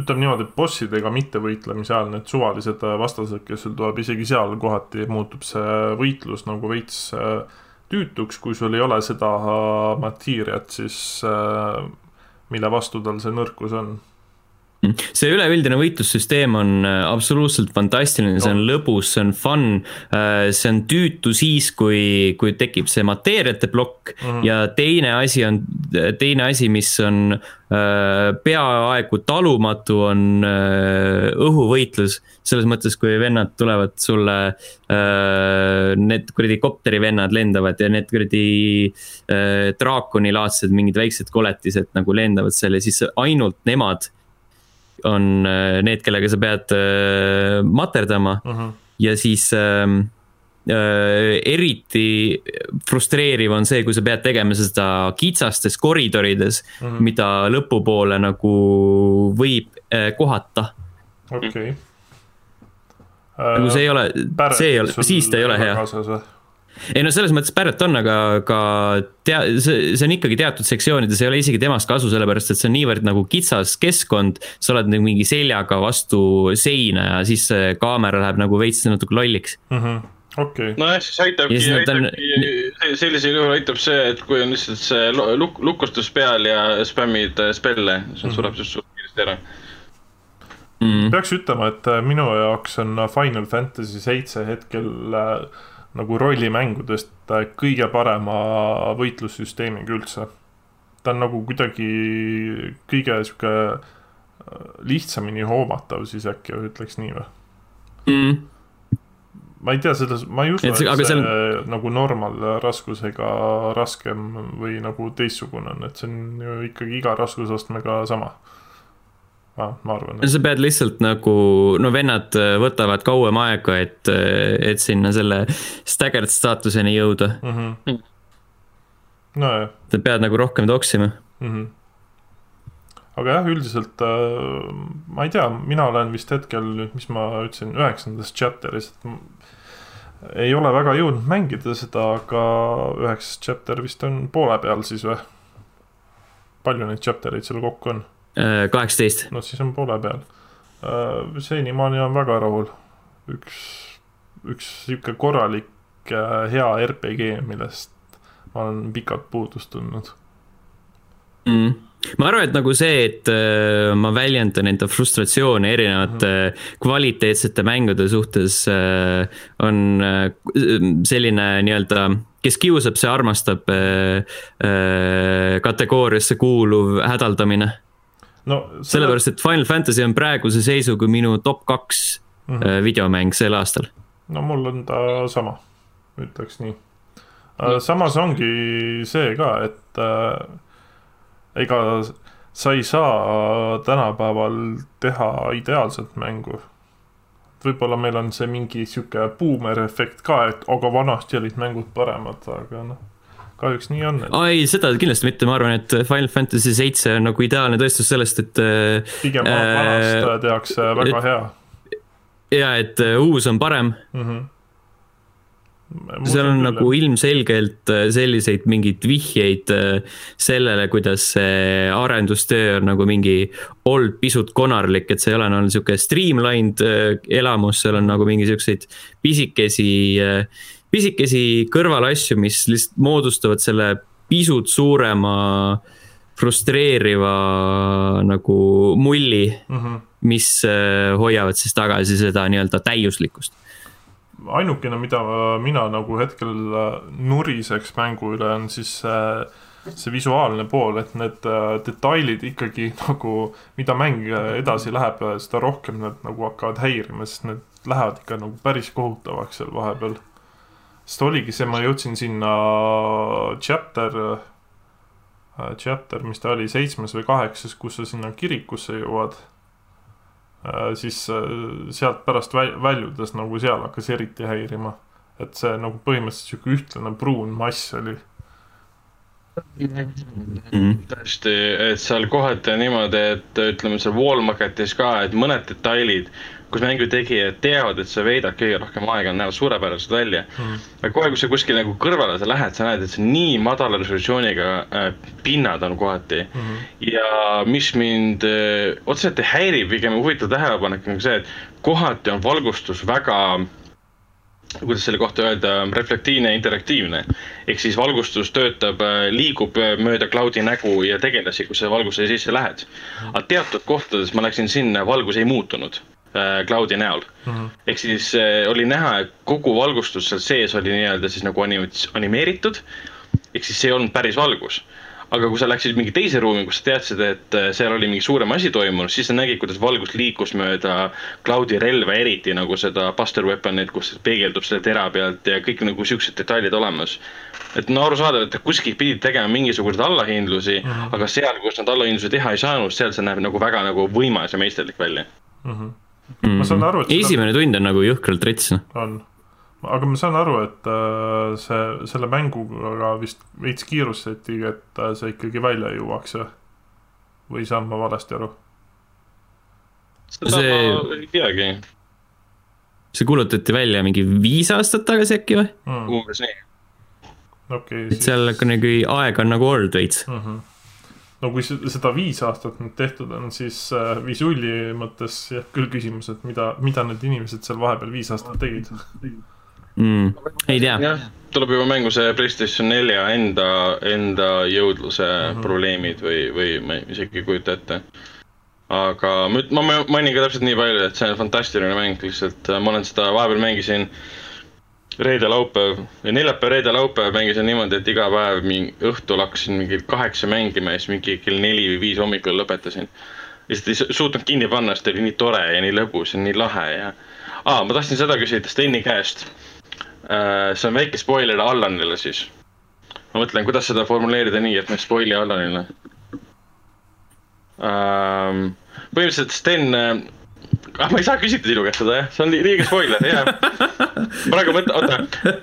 ütleme niimoodi, et bossidega mittevõitlemise ajal need suvalised äh, vastased, kes sul tuleb, isegi seal kohati muutub see võitlus nagu veits äh, tüütuks, kui sul ei ole seda mateeriat, siis äh, mille vastu tal see nõrkus on. See üleüldine võitlussüsteem on äh, absoluutselt fantastiline, see on lõbus, see on fun. Äh, see on tüütu siis, kui, kui tekib see mateeriate plokk mm -hmm. ja teine asi on, teine asi, mis on Äh, peaaegu talumatu on õhuvõitlus, selles mõttes, kui vennad tulevad sulle, need kuradi kopterivennad lendavad ja need kuradi draakonilaadsed mingid väiksed koletised nagu lendavad seal ja siis ainult nemad on need, kellega sa pead materdama uh. -huh. ja siis äh, Äh, eriti frustreeriv on see, kui sa pead tegema seda kitsastes koridorides mm, -hmm. mida lõpupoole nagu võib äh, kohata. okei okay. nagu see ei ole, see ei ole, siis ta ei ole hea ei no selles mõttes Barrett on, aga ka tea-, see, see on ikkagi teatud sektsioonides ei ole isegi temast kasu, sellepärast et see on niivõrd nagu kitsas keskkond. sa oled nagu mingi seljaga vastu seina ja siis see kaamera läheb nagu veits natuke lolliks mm. -hmm okay.. nojah, siis aitabki, aitabki on... sellisel juhul aitab see, et kui on lihtsalt see luk-, lukustus peal ja spämmid äh, spelle, siis mm -hmm. sureb sinust suht kiiresti ära mm.. peaks ütlema, et äh, minu jaoks on äh, Final Fantasy seitse hetkel nagu rollimängudest kõige parema võitlussüsteemiga üldse. ta on nagu kuidagi kõige sihuke lihtsamini hoomatav siis äkki ütleks nii või mm.? ma ei tea, selles, ma ei usu, et see, et see seal... nagu normaalraskusega raskem või nagu teistsugune on, et see on ju ikkagi iga raskusastmega sama ah,. ma arvan sa pead lihtsalt nagu, no vennad võtavad kauem aega, et, et sinna selle staggered staatuseni jõuda mm. -hmm. nojah. sa pead nagu rohkem toksima mm. -hmm aga jah, üldiselt äh, ma ei tea, mina olen vist hetkel nüüd, mis ma ütlesin, üheksandas chapter'is, et ei ole väga jõudnud mängida seda, aga üheksas chapter vist on poole peal siis või? palju neid chapter eid seal kokku on? Äh, kaheksateist. no siis on poole peal. Äh, senimaani on väga rahul. üks, üks sihuke korralik hea RPG, millest ma olen pikalt puudust tundnud mm ma arvan, et nagu see, et äh, ma väljendan enda frustratsiooni erinevate mm -hmm. kvaliteetsete mängude suhtes äh, on äh, selline nii-öelda, kes kiusab, see armastab äh, äh, kategooriasse kuuluv hädaldamine no,. Selle... sellepärast, et Final Fantasy on praeguse seisuga minu top kaks mm -hmm. videomäng sel aastal. no mul on ta sama, ütleks nii. samas ongi see ka, et äh, ega sa ei saa tänapäeval teha ideaalset mängu. võib-olla meil on see mingi sihuke buumer-efekt ka, et aga vanasti olid mängud paremad, aga noh, kahjuks nii on et.... ei, seda kindlasti mitte, ma arvan, et Final Fantasy seitse on nagu ideaalne tõestus sellest, et. pigem äh, vanast tehakse väga et, hea. ja, et äh, uus on parem mm. -hmm seal on nagu ilmselgelt äh, selliseid mingeid vihjeid äh, sellele, kuidas see arendustöö on nagu mingi olnud pisut konarlik, et see ei ole olnud sihuke streamlined äh, elamus, seal on nagu mingi siukseid pisikesi, pisikesi kõrvalasju, mis lihtsalt moodustavad selle pisut suurema frustreeriva nagu mulli mm, -hmm. mis hoiavad siis tagasi seda nii-öelda täiuslikkust ainukene, mida mina nagu hetkel äh, nuriseks mängu üle, on siis see, see visuaalne pool, et need äh, detailid ikkagi nagu, mida mäng edasi läheb, seda rohkem nad nagu hakkavad häirima, sest need lähevad ikka nagu päris kohutavaks seal vahepeal. Sest oligi see, ma jõudsin sinna chapter, äh, chapter, mis ta oli, seitsmes või kaheksas, kus sa sinna kirikusse jõuad Äh, siis äh, sealt pärast väljudes nagu seal hakkas eriti häirima. et see nagu põhimõtteliselt sihuke ühtlane pruun mass oli mm. -hmm. tõesti, et seal kohati on niimoodi, et ütleme seal Wallmarketis ka, et mõned detailid kus mängu tegijad teavad, et sa veedad kõige rohkem aega, näevad suurepärased välja mm.. aga kohe, kui sa kuskil nagu kõrvale sa lähed, sa näed, et see nii madala resolutsiooniga äh, pinnad on kohati mm. -hmm. ja mis mind äh, otseselt ei häiri, pigem huvitav tähelepanek on see, et kohati on valgustus väga kuidas selle kohta öelda, reflektiivne, interaktiivne. ehk siis valgustus töötab, äh, liigub äh, mööda cloud'i nägu ja tegelasi, kui sa valguse sisse lähed. Mhm. aga teatud kohtades ma läksin sinna, valgus ei muutunud cloud'i näol mm -hmm.. ehk siis äh, oli näha, et kogu valgustus seal sees oli nii-öelda siis nagu anim animeeritud. ehk siis see ei olnud päris valgus. aga kui sa läksid mingi teise ruumi, kus sa teadsid, et äh, seal oli mingi suurem asi toimunud, siis sa nägid, kuidas valgus liikus mööda cloud'i relva, eriti nagu seda buster weapon'it, kus peegeldub selle tera pealt ja kõik nagu siuksed detailid olemas et no arusaadav, et kuskilt pidid tegema mingisuguseid allahindlusi mm, -hmm. aga seal, kus nad allahindlusi teha ei saanud, seal see näeb nagu väga nagu võimas ja meisterlik välja mm. -hmm mm.. ma saan aru, et esimene seda... tund on nagu jõhkralt rets. Noh. on, aga ma saan aru, et äh, see, selle mänguga vist veits kiirustati, et äh, see ikkagi välja jõuaks või? või saan ma valesti aru? seda see... ma ei teagi. see kuulutati välja mingi viis aastat tagasi äkki või mm.? umbes nii. okei okay,. et siis... seal nagu aega on nagu olnud veits mm. -hmm no kui seda viis aastat nüüd tehtud on, siis äh, visuuli mõttes jah, küll küsimus, et mida, mida need inimesed seal vahepeal viis aastat tegid mm,. ei tea. jah, tuleb juba mängu see Playstation nelja enda, enda jõudluse mm -hmm. probleemid või, või ma isegi ei kujuta ette. aga ma, ma mainin ka täpselt nii palju, et see on fantastiline mäng, lihtsalt ma olen seda vahepeal mängisin reede-laupäev või neljapäev, reede-laupäev mängisin niimoodi, et iga päev mingi õhtul hakkasin mingi kaheksa mängima ja siis mingi kell neli või viis hommikul lõpetasin. lihtsalt ei suutnud kinni panna, sest oli nii tore ja nii lõbus ja nii lahe ja. aa, ma tahtsin seda küsida Steni käest. Äh, see on väike spoiler Allanile siis. ma mõtlen, kuidas seda formuleerida nii, et ma ei spoil'i Allanile. Ähm, põhimõtteliselt Sten ah, ma ei saa küsida sinu käest seda jah, see on liiga spoiler, jah. praegu mõtle, oota,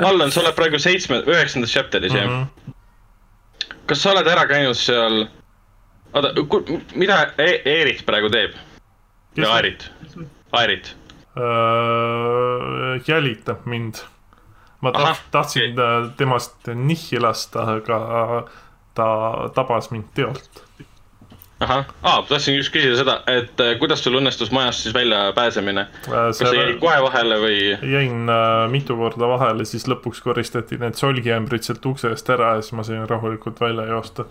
Allan, sa oled praegu seitsme, üheksandas chapter'is mm, -hmm. jah? Kas sa oled ära käinud seal, oota, mida e Eerit praegu teeb? ja Airit, Airit uh,? jälitab mind. ma taht, tahtsin okay. temast nihhi lasta, aga ta tabas mind teolt ahah, aa, tahtsin just küsida seda, et äh, kuidas sul õnnestus majast siis välja pääsemine äh,? kas sa jäid kohe vahele või? jäin äh, mitu korda vahele, siis lõpuks koristati need solgiämbrid sealt ukse eest ära ja siis ma sain rahulikult välja joosta.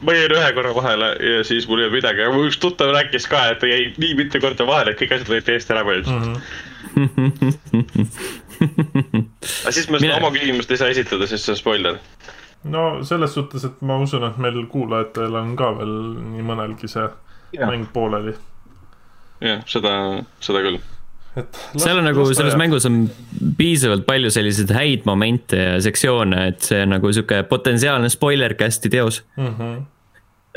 ma jäin ühe korra vahele ja siis mul ei olnud midagi, aga mu üks tuttav rääkis ka, et ta jäi nii mitu korda vahele, et kõik asjad võeti eest ära põhimõtteliselt mm. -hmm. aga siis ma Mine... oma küsimust ei saa esitada, sest see on spoiler no selles suhtes, et ma usun, et meil kuulajatel on ka veel nii mõnelgi see ja. mäng pooleli. jah, seda, seda küll. et seal on nagu, selles mängus on piisavalt palju selliseid häid momente ja sektsioone, et see on nagu sihuke potentsiaalne spoiler cast'i teos mm. -hmm.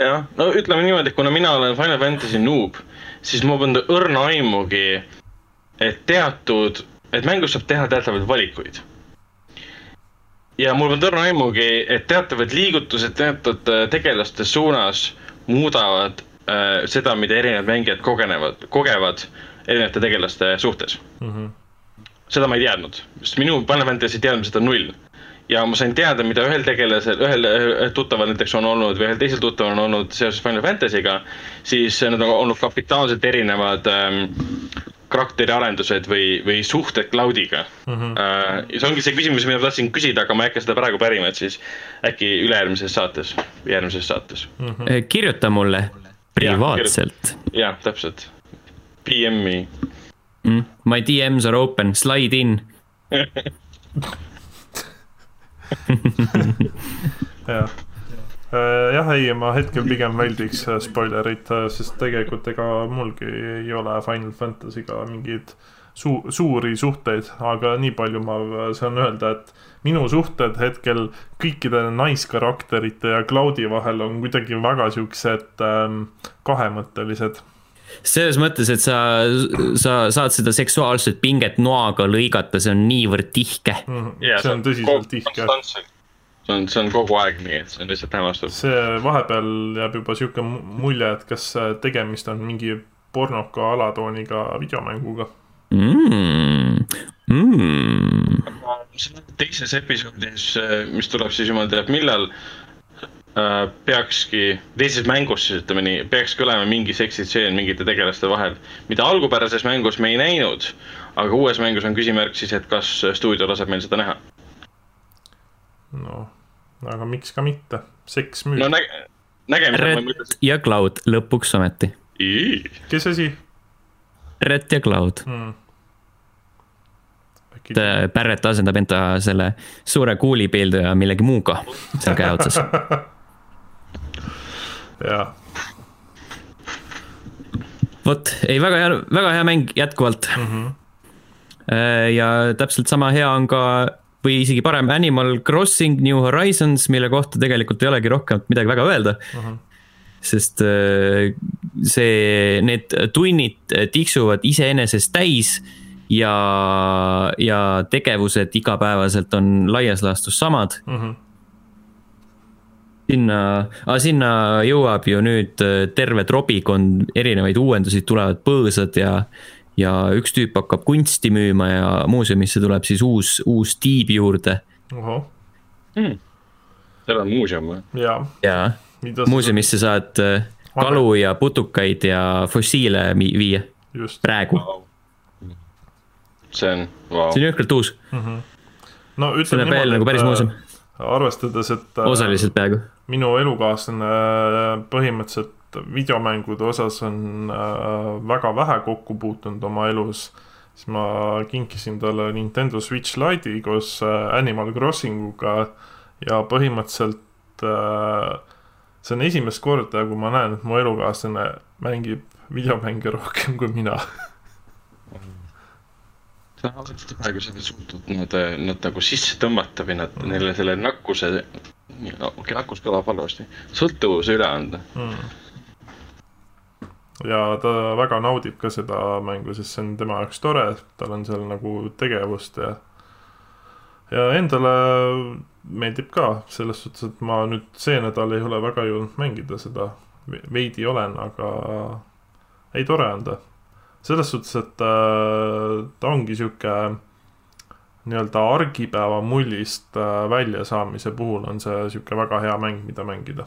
jah, no ütleme niimoodi, et kuna mina olen Final Fantasy noob, siis ma polnud õrna aimugi, et teatud, et mängus saab teha teatavaid valikuid ja mul on tõrna aimugi, et teatavad liigutused teatud äh, tegelaste suunas muudavad äh, seda, mida erinevad mängijad kogenevad, kogevad erinevate tegelaste suhtes mm. -hmm. seda ma ei teadnud, sest minu Final Fantasy teadmised on null. ja ma sain teada, mida ühel tegelasel, ühel tuttaval näiteks on olnud või ühel teisel tuttaval on olnud seoses Final Fantasy'ga, siis need on olnud kapitaalselt erinevad ähm, karakteriarendused või, või suhted cloud'iga mm. -hmm. Uh, see ongi see küsimus, mida ma tahtsin küsida, aga ma ei hakka seda praegu pärima, et siis äkki ülejärgmises saates, järgmises saates mm. -hmm. kirjuta mulle privaatselt. jah, täpselt. PM-i mm,. My DMs are open, slide in jah jah, ei, ma hetkel pigem väldiks äh, spoilerit, äh, sest tegelikult ega mulgi ei ole Final Fantasy'ga mingeid su-, suuri suhteid, aga nii palju ma saan öelda, et minu suhted hetkel kõikide naiskarakterite ja Cloudi vahel on kuidagi väga siuksed ähm, kahemõttelised selles mõttes, et sa, sa saad seda seksuaalset pinget noaga lõigata, see on niivõrd tihke mm. -hmm. Yeah, see on tõsiselt tihke. See on, see on kogu aeg nii, et see on lihtsalt hämmastav. see vahepeal jääb juba sihuke mulje, et kas tegemist on mingi pornoka alatooniga videomänguga mm.. Mm. teises episoodis, mis tuleb siis jumal teab millal Äh, peakski, teises mängus siis ütleme nii, peakski olema mingi seksitseen mingite tegelaste vahel, mida algupärases mängus me ei näinud. aga uues mängus on küsimärk siis, et kas stuudio laseb meil seda näha. noh, aga miks ka mitte, seks müüb. no näge-, nägemisel ma mõtlesin. ja Cloud lõpuks ometi. kes asi? Red ja Cloud hmm et Barrett asendab enda selle suure kuulipilduja millegi muuga seal käe otsas jah. vot, ei väga hea, väga hea mäng jätkuvalt mm. -hmm. ja täpselt sama hea on ka või isegi parem Animal Crossing New Horizons, mille kohta tegelikult ei olegi rohkem midagi väga öelda mm. -hmm sest äh, see, need tunnid tiksuvad iseenesest täis ja, ja tegevused igapäevaselt on laias laastus samad mm. -hmm sinna, aga sinna jõuab ju nüüd äh, terve trobikond erinevaid uuendusi, tulevad põõsad ja, ja üks tüüp hakkab kunsti müüma ja muuseumisse tuleb siis uus, uus tiib juurde. Hmm. seal on muuseum või? jaa ja. ja., muuseumisse saad äh, kalu ja putukaid ja fossiile viia. praegu wow.. see on wow., see on jõhkralt uus mm. -hmm. no ütleme niimoodi, nagu päris muuseum arvestades, et. osaliselt peaaegu. minu elukaaslane äh, põhimõtteliselt videomängude osas on äh, väga vähe kokku puutunud oma elus, siis ma kinkisin talle Nintendo Switch Lite'i koos äh, Animal Crossinguga ja põhimõtteliselt see on esimest korda, kui ma näen, et mu elukaaslane mängib videomänge rohkem kui mina seda on alati praegu seda suutnud nad, nad nagu sisse tõmmata või nad mm. neile selle nakkuse, okei okay,, nakkus kõlab halvasti, sõltuvuse üle anda mm. Ja ta väga naudib ka seda mängu, sest see on tema jaoks tore, tal on seal nagu tegevust ja ja endale meeldib ka selles suhtes, et ma nüüd see nädal ei ole väga jõudnud mängida seda, veidi olen, aga ei, tore on ta. Selles suhtes, et äh, ta ongi sihuke nii-öelda argipäeva mullist äh, väljasaamise puhul on see sihuke väga hea mäng, mida mängida.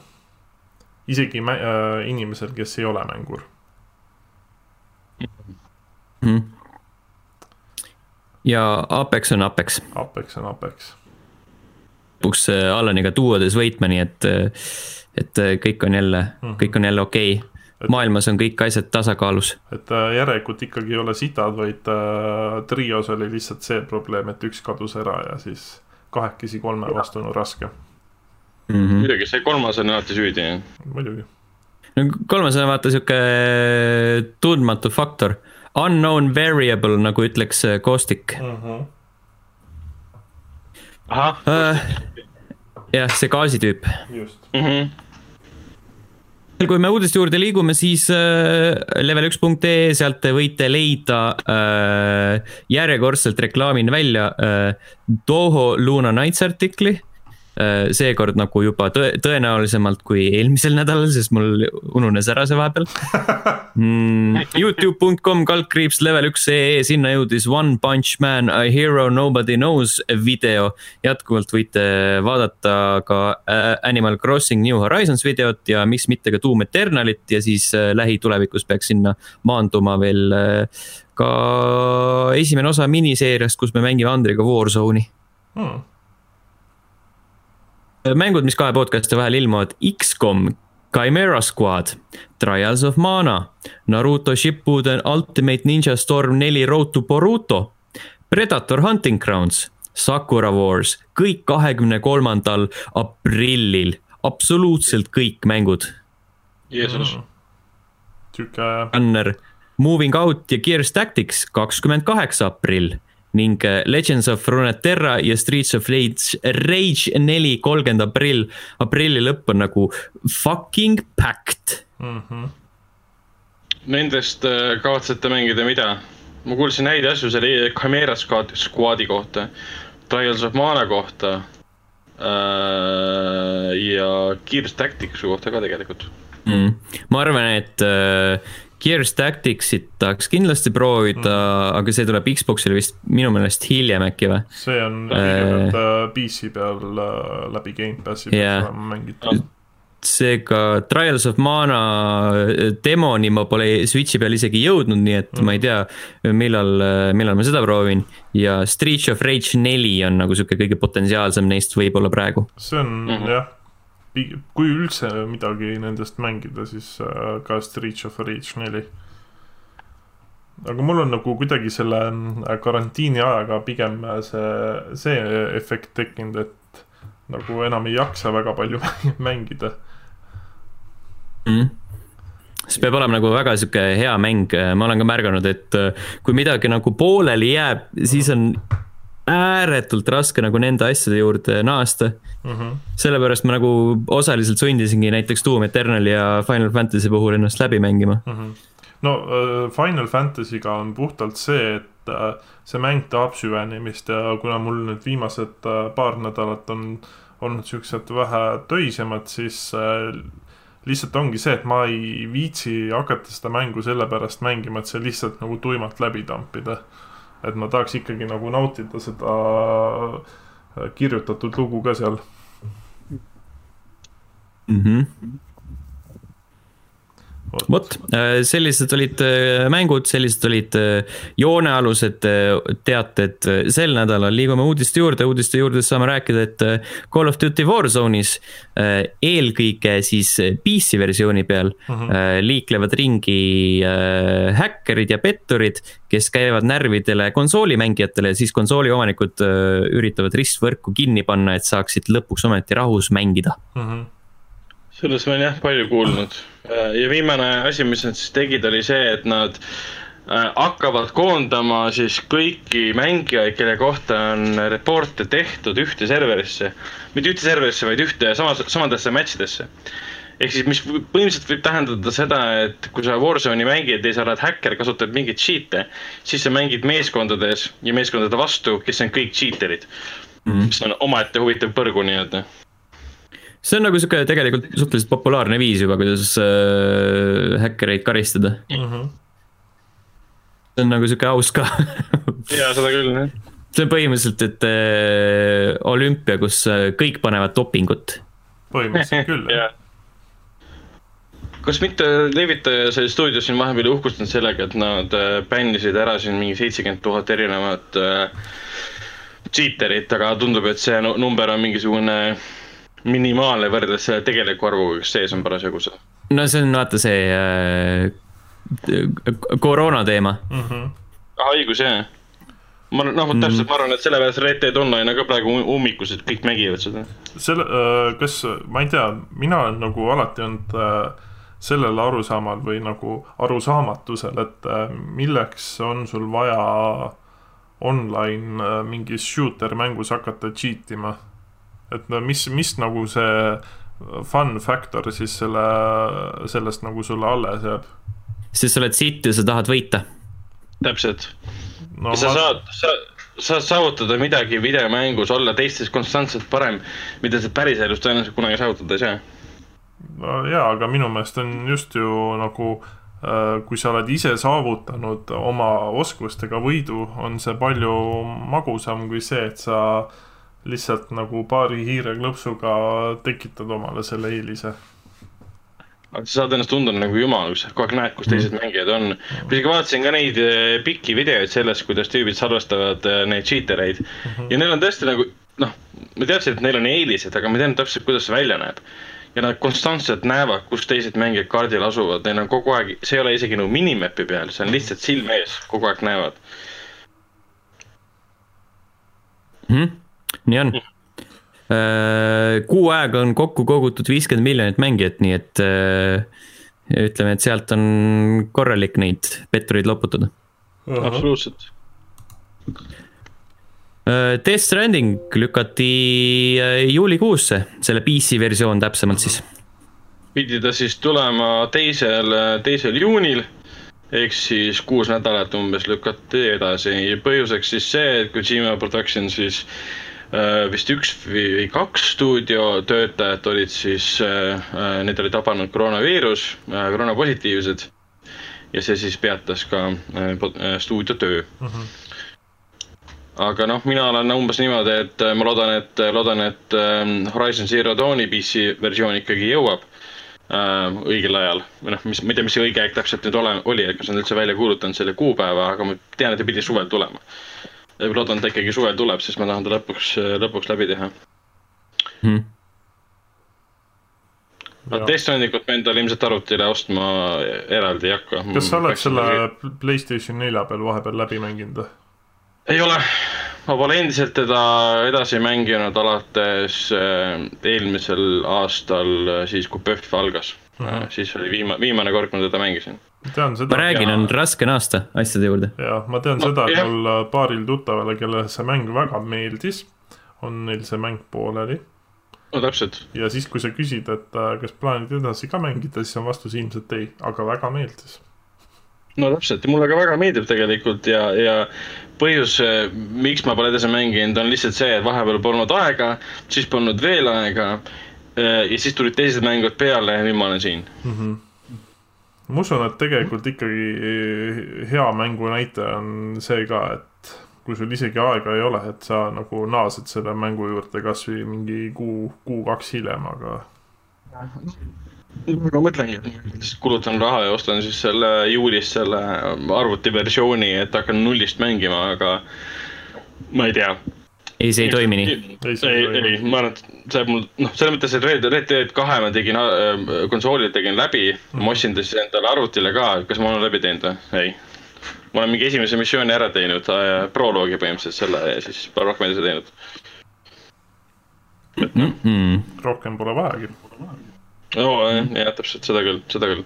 isegi mä- äh,, inimesel, kes ei ole mängur mm.. ja Apex on Apex. Apex on Apex. lõpuks äh, Allaniga duodes võitma, nii et, äh, et äh, kõik on jälle mm, -hmm. kõik on jälle okei okay et, maailmas on kõik asjad tasakaalus. et järelikult ikkagi ei ole sitad, vaid äh, trios oli lihtsalt see probleem, et üks kadus ära ja siis kahekesi kolme vastu on raske mm -hmm.. muidugi, see kolmas on alati süüdi. muidugi. No kolmas on vaata sihuke tundmatu faktor, unknown variable, nagu ütleks äh, mm. -hmm. ahah uh,. jah, see gaasitüüp. just mm. -hmm kui me uudiste juurde liigume, siis äh, level1.ee, sealt te võite leida äh, järjekordselt reklaamin välja äh, Toho Luna Nights artikli Äh, seekord nagu juba tõe, tõenäolisemalt kui eelmisel nädalal, sest mul ununes ära see vahepeal mm,. Youtube.com kaldkriips level üks ee, sinna jõudis One Punch Man A Hero Nobody Knows video. jätkuvalt võite vaadata ka äh, Animal Crossing New Horizons videot ja miks mitte ka Doom Eternalit ja siis äh, lähitulevikus peaks sinna maanduma veel ka esimene osa miniseeriast, kus me mängime Andriga Warzone'i hmm mängud, mis kahe podcast'i vahel ilmuvad, X-kom, Chimera Squad, Trials of Mana, Naruto Shippuden Ultimate Ninja Storm neli Road to Boruto, Predator Hunting Grounds, Sakura Wars, kõik kahekümne kolmandal aprillil, absoluutselt kõik mängud. Jeesus. Mm.. sihuke. Runner, Moving Out ja Gears Tactics kakskümmend kaheksa aprill ning äh, Legends of Runeterra ja Streets of Rage, Rage neli, kolmkümmend aprill, aprilli lõpp on nagu fucking packed mm. -hmm. nendest äh, kavatsete mängida mida? ma kuulsin häid asju selle Chimera Squadi kohta, Trials of Mana kohta äh, ja Gears Tacticsu kohta ka tegelikult mm.. ma arvan, et äh, Gears Tacticsit tahaks kindlasti proovida mm., aga see tuleb Xbox'ile vist minu meelest hiljem äkki või? see on äh, PC peal äh, läbi Gamepassi yeah. mängitud seega Trials of Mana äh, demoni ma pole Switchi peal isegi jõudnud, nii et mm. ma ei tea, millal, millal ma seda proovin. ja Streets of Rage neli on nagu sihuke kõige potentsiaalsem neist võib-olla praegu. see on mm -hmm. jah kui üldse midagi nendest mängida, siis äh, ka Street of Rage neli. aga mul on nagu kuidagi selle äh, karantiini ajaga pigem äh, see, see efekt tekkinud, et nagu enam ei jaksa väga palju mängida mm see peab olema nagu väga sihuke hea mäng, ma olen ka märganud, et kui midagi nagu pooleli jääb, siis on ääretult raske nagu nende asjade juurde naasta mm. -hmm. sellepärast ma nagu osaliselt sundisingi näiteks Doom Eternali ja Final Fantasy puhul ennast läbi mängima mm. -hmm. no äh, Final Fantasy'ga on puhtalt see, et äh, see mäng tahab süvenemist ja kuna mul nüüd viimased äh, paar nädalat on olnud siuksed vähe töisemad, siis lihtsalt ongi see, et ma ei viitsi hakata seda mängu sellepärast mängima, et see lihtsalt nagu tuimalt läbi tampida et ma tahaks ikkagi nagu nautida seda kirjutatud lugu ka seal mm. -hmm vot, äh, sellised olid äh, mängud, sellised olid äh, joonealused teated sel nädalal, liigume uudiste juurde, uudiste juurde saame rääkida, et Call of Duty Warzone'is eelkõige siis PC versiooni peal uh mhm. -huh. liiklevad ringi häkkerid ja petturid, kes käivad närvidele konsoolimängijatele ja siis konsooli omanikud üritavad ristvõrku kinni panna, et saaksid lõpuks ometi rahus mängida uh. Mhm. -huh sellest ma olen jah palju kuulnud äh, ja viimane asi, mis nad siis tegid, oli see, et nad äh, hakkavad koondama siis kõiki mängijaid, kelle kohta on report'e tehtud ühte serverisse. mitte ühte serverisse, vaid ühte samas, samadesse match idesse. ehk siis, mis põhimõtteliselt võib tähendada seda, et kui sa Warzone'i mängid ja sa oled häkker, kasutad mingeid cheat'e, siis sa mängid meeskondades ja meeskondade vastu, kes on kõik cheater'id mm. -hmm. mis on omaette huvitav põrgu nii-öelda see on nagu sihuke tegelikult suhteliselt populaarne viis juba, kuidas äh, häkkereid karistada mm. -hmm. see on nagu sihuke aus ka jaa, seda küll, jah. see on põhimõtteliselt, et äh, olümpia, kus äh, kõik panevad dopingut. põhimõtteliselt küll, jah kas mitte levitaja sai stuudios siin vahepeal uhkustanud sellega, et nad äh, bännisid ära siin mingi seitsekümmend tuhat erinevat äh, cheater'it, aga tundub, et see number on mingisugune minimaalne võrreldes selle tegeliku arvuga, kes sees on parasjagu seal? no see on vaata see äh, koroona teema mm. -hmm. haigus jah. ma noh, vot täpselt, ma arvan, et sellepärast Red Dead Online on ka praegu ummikus, et kõik mängivad seda. selle äh,, kas, ma ei tea, mina olen nagu alati olnud äh, sellel arusaamal või nagu arusaamatusel, et äh, milleks on sul vaja online äh, mingis shooter mängus hakata cheat ima et no mis, mis nagu see fun factor siis selle, sellest nagu sulle alles jääb? sest sa oled sitt ja sa tahad võita. täpselt no,. sa ma... saad, sa, saad saavutada midagi videomängus, olla teistest konstantselt parem, mida sa päriselus tõenäoliselt kunagi saavutada ei saa. no jaa, aga minu meelest on just ju nagu äh, kui sa oled ise saavutanud oma oskustega võidu, on see palju magusam kui see, et sa äh, lihtsalt nagu paari hiireklõpsuga tekitad omale selle eelise aga sa saad ennast tunda nagu jumal, kui sa kogu aeg näed, kus teised mm. mängijad on. ma isegi vaatasin ka neid eh, pikki videoid sellest, kuidas tüübid salvestavad eh, neid cheater eid mm. -hmm. ja neil on tõesti nagu noh, ma teadsin, et neil on eelised, aga ma ei teadnud täpselt, kuidas see välja näeb. ja nad konstantselt näevad, kus teised mängijad kaardil asuvad, neil on kogu aeg, see ei ole isegi nagu minimapi peal, see on lihtsalt silme ees, kogu aeg näevad mm. -hmm nii on. Äh, kuu aega on kokku kogutud viiskümmend miljonit mängijat, nii et äh, ütleme, et sealt on korralik neid pettureid loputada. absoluutselt. Äh, Death Stranding lükati juulikuusse, selle PC versioon täpsemalt siis. pidi ta siis tulema teisel, teisel juunil ehk siis kuus nädalat umbes lükati edasi. põhjuseks siis see, et Kojima Production siis vist üks või kaks stuudiotöötajat olid siis äh,, äh neid oli tabanud koroonaviirus äh,, koroonapositiivsed. ja see siis peatas ka äh, äh stuudiotöö mm. -hmm aga noh, mina olen umbes niimoodi, et äh, ma loodan, et, loodan, et Horizon Zero Dawni PC versioon ikkagi jõuab äh, õigel ajal või noh, mis, ma ei tea, mis see õige aeg täpselt nüüd ole, oli, et kas nad üldse välja kuulutanud selle kuupäeva, aga ma tean, et ta pidi suvel tulema. Loodan, et ta ikkagi suvel tuleb, sest ma tahan ta lõpuks, lõpuks läbi teha hmm.. aga Death Strandingut ma endale ilmselt arvutile ostma eraldi ei hakka. kas sa oled selle Playstation nelja peal vahepeal läbi mänginud või? ei ole ma pole endiselt teda edasi mänginud alates äh, eelmisel aastal, äh, siis kui PÖFF algas mm. -hmm. siis oli viima-, viimane kord, kui ma teda mängisin. Ma räägin on raske naasta asjade juurde. jah, ma tean no, seda, et mul paaril tuttavale, kellele see mäng väga meeldis, on neil see mäng pooleli. no täpselt. ja siis, kui sa küsid, et kas plaanid edasi ka mängida, siis on vastus ilmselt ei, aga väga meeldis no täpselt ja mulle ka väga meeldib tegelikult ja, ja põhjus, miks ma pole edasi mänginud, on lihtsalt see, et vahepeal polnud aega, siis polnud veel aega. Äh, ja siis tulid teised mängud peale ja nüüd ma olen siin mm. -hmm ma usun, et tegelikult ikkagi hea mängu näitaja on see ka, et kui sul isegi aega ei ole, et sa nagu naased selle mängu juurde kasvõi mingi kuu, kuu-kaks hiljem, aga ma mõtlengi, et kulutan raha ja ostan siis selle juulis selle arvutiversiooni, et hakkan nullist mängima, aga ma ei tea. Ei, see ei toimi nii. ei, ei, ei, ma arvan, et see mul, noh, selles mõttes, et Red, Red Dead kahe ma tegin äh, konsoolil tegin läbi mm., ma ostsin ta siis endale arvutile ka, kas ma olen läbi teinud või? ei. ma olen mingi esimese missiooni ära teinud äh,, proloogi põhimõtteliselt selle ja siis pole rohkem edasi teinud. et noh mm -hmm., rohkem pole vajagi jah, jah, täpselt, seda küll, seda küll.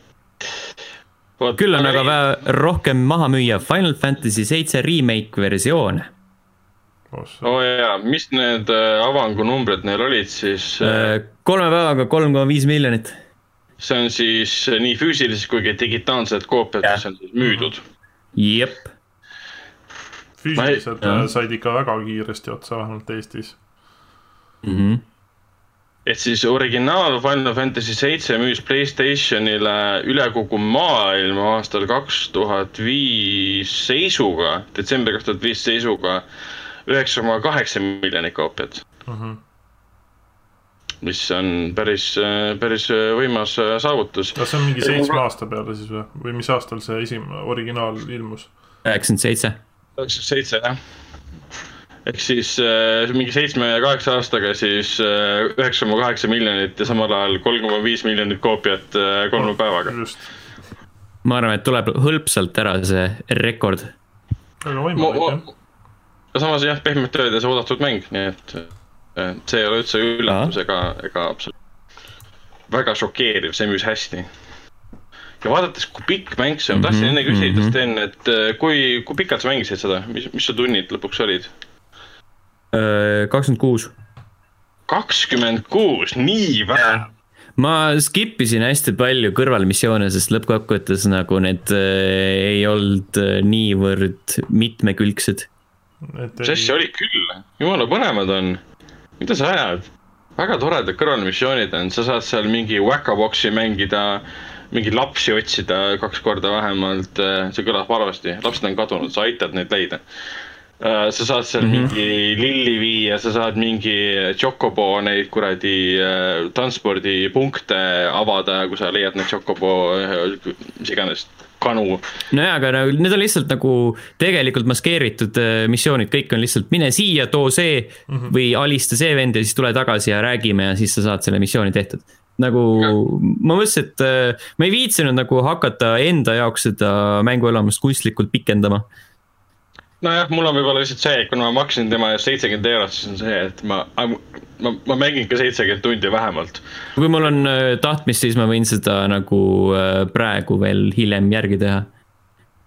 Vaat, küll on aga vaja rohkem maha müüa Final Fantasy seitse remake versioone. Oo oh, jaa, mis need äh, avangunumbrid neil olid siis äh,? kolme päevaga kolm koma viis miljonit. see on siis äh, nii füüsilised kui ka digitaalsed koopiad, mis on siis müüdud. jep. füüsilised ei... Äh, said ikka väga kiiresti otsa, vähemalt Eestis mm. -hmm et siis originaal Final Fantasy seitse müüs Playstationile üle kogu maailma aastal kaks tuhat viis seisuga, detsembri kaks tuhat viis seisuga üheksa koma kaheksa miljonit koopiat. Mhm. -huh. mis on päris, päris võimas saavutus. kas see on mingi seitsme aasta peale siis või, või mis aastal see esimene originaal ilmus? üheksakümmend seitse. üheksakümmend seitse jah ehk siis äh, mingi seitsme ja kaheksa aastaga siis äh, üheksa koma kaheksa miljonit ja samal ajal kolm koma viis miljonit koopiat äh, kolme no, päevaga. ma arvan, et tuleb hõlpsalt ära see rekord. väga võimalik jah. Ja samas jah, pehmelt öeldes oodatud mäng, nii et see ei ole üldse üllatus ega, ega absoluutselt väga šokeeriv, see müüs hästi. ja vaadates, kui pikk mäng see on, tahtsin enne küsida, mhm, Sten, et kui, kui pikalt sa mängisid seda, mis, mis su tunnid lõpuks olid? kakskümmend kuus. kakskümmend kuus, nii vähe? ma skip isin hästi palju kõrvalmissioone, sest lõppkokkuvõttes nagu need äh, ei olnud äh, niivõrd mitmekülgsed. Mis asja oli küll, jumala põnevad on. mida sa ajad? väga toredad kõrvalmissioonid on, sa saad seal mingi whack-a-box'i mängida, mingi lapsi otsida kaks korda vähemalt, äh, see kõlab halvasti, lapsed on kadunud, sa aitad neid leida. Äh, sa saad seal mm -hmm. mingi lilli viia, sa saad mingi Chocobo neid kuradi äh, transpordipunkte avada, kui sa leiad neid Chocobo, äh, mis iganes, kanu. nojah, aga nagu need on lihtsalt nagu tegelikult maskeeritud missioonid, kõik on lihtsalt mine siia, too see mm -hmm. või alista see vend ja siis tule tagasi ja räägime ja siis sa saad selle missiooni tehtud nagu ja. ma mõtlesin, et ma ei viitsinud nagu hakata enda jaoks seda mänguelamust kunstlikult pikendama mm nojah, mul on võib-olla lihtsalt see, et kuna ma maksin tema eest seitsekümmend eurot, siis on see, et ma, ma, ma mängin ka seitsekümmend tundi vähemalt. kui mul on äh, tahtmist, siis ma võin seda nagu äh, praegu veel hiljem järgi teha.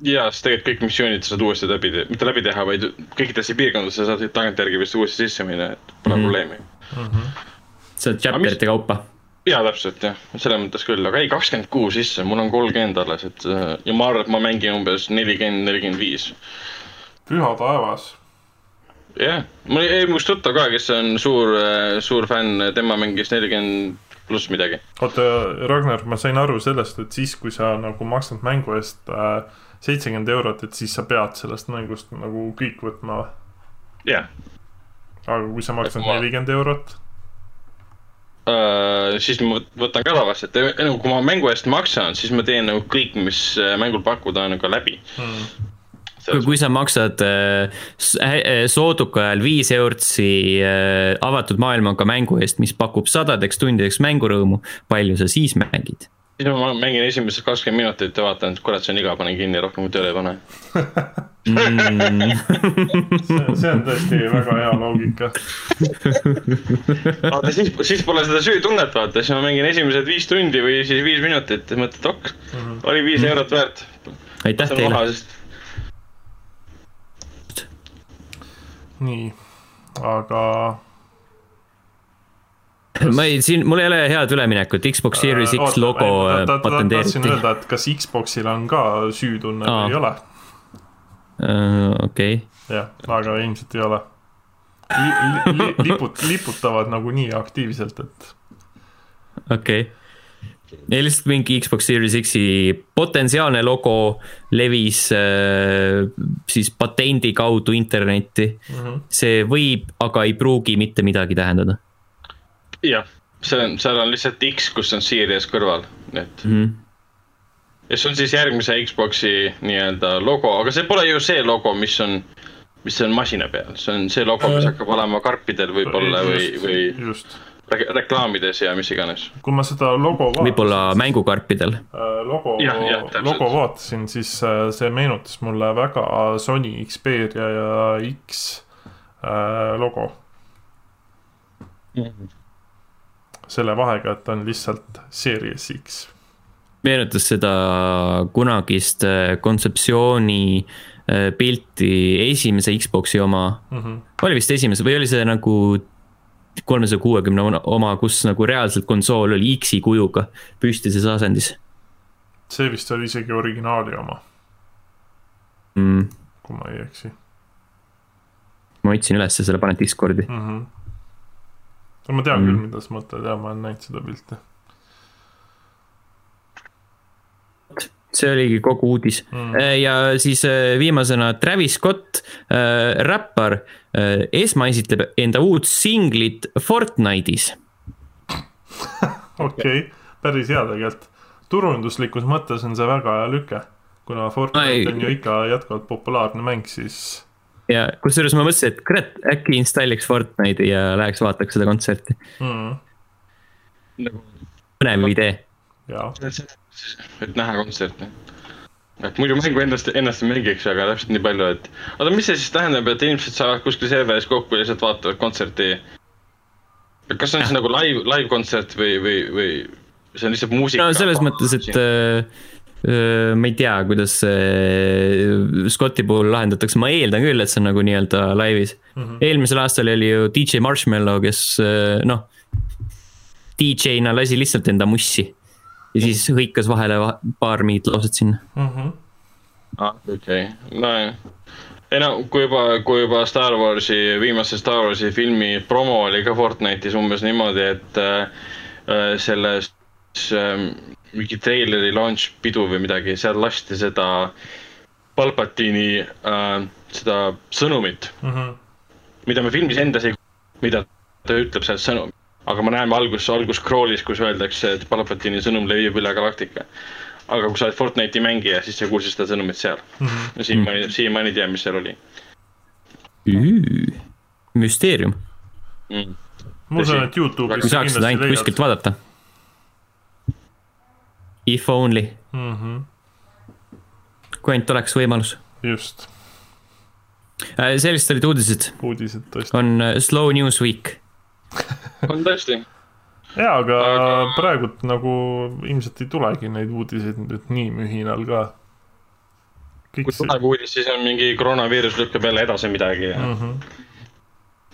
ja, sest tegelikult kõik missioonid saad uuesti läbi, mitte läbi teha, vaid kõikidesse piirkondadesse saad tagantjärgi vist uuesti sisse minna, et pole mm -hmm. probleemi mm. -hmm. saad chapter'ite kaupa jaa, täpselt jah, selles mõttes küll, aga ei, kakskümmend kuus sisse, mul on kolmkümmend alles, et ja ma arvan, et ma mängin umbes nelikümmend, nelikümmend viis. Püha taevas. jah yeah., mul jäi must tuttav ka, kes on suur, suur fänn, tema mängis nelikümmend pluss midagi. oota, Ragnar, ma sain aru sellest, et siis, kui sa nagu maksad mängu eest äh, seitsekümmend äh, eurot, et siis sa pead sellest mängust nagu kõik võtma või? jah yeah.. aga kui sa maksad nelikümmend ma... eurot uh,? siis ma võtan ka tavaliselt, nagu kui ma mängu eest maksan, siis ma teen nagu kõik, mis äh, mängul pakkuda on, nagu läbi hmm kui, kui sa maksad äh, äh sooduka ajal viis eurtsi äh, avatud maailmaga mängu eest, mis pakub sadadeks tundideks mängurõõmu, palju sa siis mängid? siis ma mängin esimesed kakskümmend minutit ja vaatan, et kurat, see on igav, panen kinni, rohkem tööle ei pane mm. see, see on tõesti väga hea loogika. vaata siis, siis pole seda süütunnet, vaata, siis ma mängin esimesed viis tundi või siis viis minutit ja mõtled, ok mm, -hmm. oli viis eurot väärt. aitäh teile. Nii, aga ma ei, siin, mul ei ole head üleminekut, Xbox Series X äh, logo patenteeriti. tahtsin öelda, et kas Xboxil on ka süütunne või ei ole uh,. okei jah, aga ilmselt ei ole li,. Li, li, liput-, liputavad nagunii aktiivselt, et. okei okay ja lihtsalt mingi Xbox Series X-i potentsiaalne logo levis äh, siis patendi kaudu internetti mm. -hmm. see võib, aga ei pruugi mitte midagi tähendada jah, see on, seal on lihtsalt X, kus on Series kõrval, et mm. -hmm. ja see on siis järgmise Xbox'i nii-öelda logo, aga see pole ju see logo, mis on, mis on masina peal, see on see logo, mis äh. hakkab olema karpidel võib-olla või, või just. Re reklaamides ja mis iganes. kui ma seda logo vaatasin. võib-olla mängukarpidel äh,. logo, logo vaatasin, siis äh, see meenutas mulle väga Sony Xperia ja X äh, logo mm. -hmm selle vahega, et on lihtsalt Series X. meenutas seda kunagist kontseptsiooni pilti esimese Xbox'i oma mm, -hmm. oli vist esimese või oli see nagu kolmesaja kuuekümne oma, kus nagu reaalselt konsool oli X-i kujuga püstises asendis. see vist oli isegi originaali oma mm.. kui ma ei eksi. ma otsin ülesse selle, panen Discordi mm. -hmm ma tean mm. küll, mida sa mõtled ja ma olen näinud seda pilti. See oligi kogu uudis mm. Äh, ja siis äh, viimasena Travis Scott äh,, räppar äh,, esmaesitleb enda uut singlit Fortnite'is okei okay., päris hea tegelikult. turunduslikus mõttes on see väga hea lüke, kuna Fortnite on ju ikka jätkuvalt populaarne mäng, siis ja kusjuures ma mõtlesin, et kurat, äkki installiks Fortnite'i ja läheks vaataks seda kontserti mm.. põnev idee. Et näha kontserti. et muidu mängu endast, ennast ei mängiks, aga täpselt nii palju, et. oota, mis see siis tähendab, et inimesed saavad kuskil serveris kokku ja lihtsalt vaatavad kontserti? kas see on siis nagu live, live kontsert või, või, või see on lihtsalt muusika? no selles mõttes, et äh, ma ei tea, kuidas see Scotti puhul lahendatakse, ma eeldan küll, et see on nagu nii-öelda laivis mm. -hmm. eelmisel aastal oli ju DJ Marshmallow, kes noh, DJ-na lasi lihtsalt enda mussi. Ja siis hõikas vahele paar mingit lauset sinna mm. -hmm. ah, okei okay., nojah ei no kui juba, kui juba Star Warsi, viimase Star Warsi filmi promo oli ka Fortnite'is umbes niimoodi, et äh, selles äh, mingi treileri launch pidu või midagi, seal lasti seda Palpatiini äh, seda sõnumit mm. -hmm. mida me filmis endas ei, mida ta ütleb seal sõnum, aga me näeme algus, algus scroll'is, kus öeldakse, et Palpatiini sõnum levib üle galaktika. aga kui sa oled Fortnite'i mängija, siis sa kuulsid seda sõnumit seal mm. -hmm. siiamaani, siiamaani ei tea, mis seal oli. müsteerium mm.. ma usun, et Youtube'is. kui saaks seda ainult kuskilt vaadata If only mm. -hmm. kui ainult oleks võimalus. just. Äh, sellised olid uudised. uudised tõesti. on äh, slow news week on tõesti. ja, aga, aga praegult nagu ilmselt ei tulegi neid uudiseid nüüd nii mühinal ka. kui tuleb see... uudis, siis on mingi koroonaviirus lükkab jälle edasi midagi ja mm. -hmm.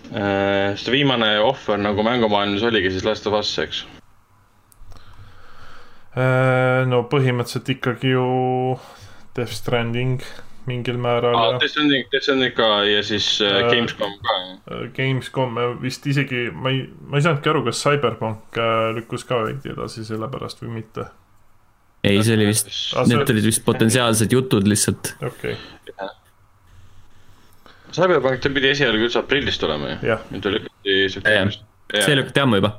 Uh, sest viimane ohver nagu mängumaailmas oligi siis Last of Us, eks no põhimõtteliselt ikkagi ju Death Stranding mingil määral ah,. Death Stranding, Death Stranding ka ja siis äh, Gamescom ka. Gamescom vist isegi, ma ei, ma ei saanudki aru, kas Cyberpunk lükkus ka veidi edasi selle pärast või mitte. ei, see oli vist, need olid vist potentsiaalsed jutud lihtsalt. okei okay Cyberpunk ta pidi esialgu üldse aprillis tulema ju. nüüd ta lükati septembris. see lükati ammu juba,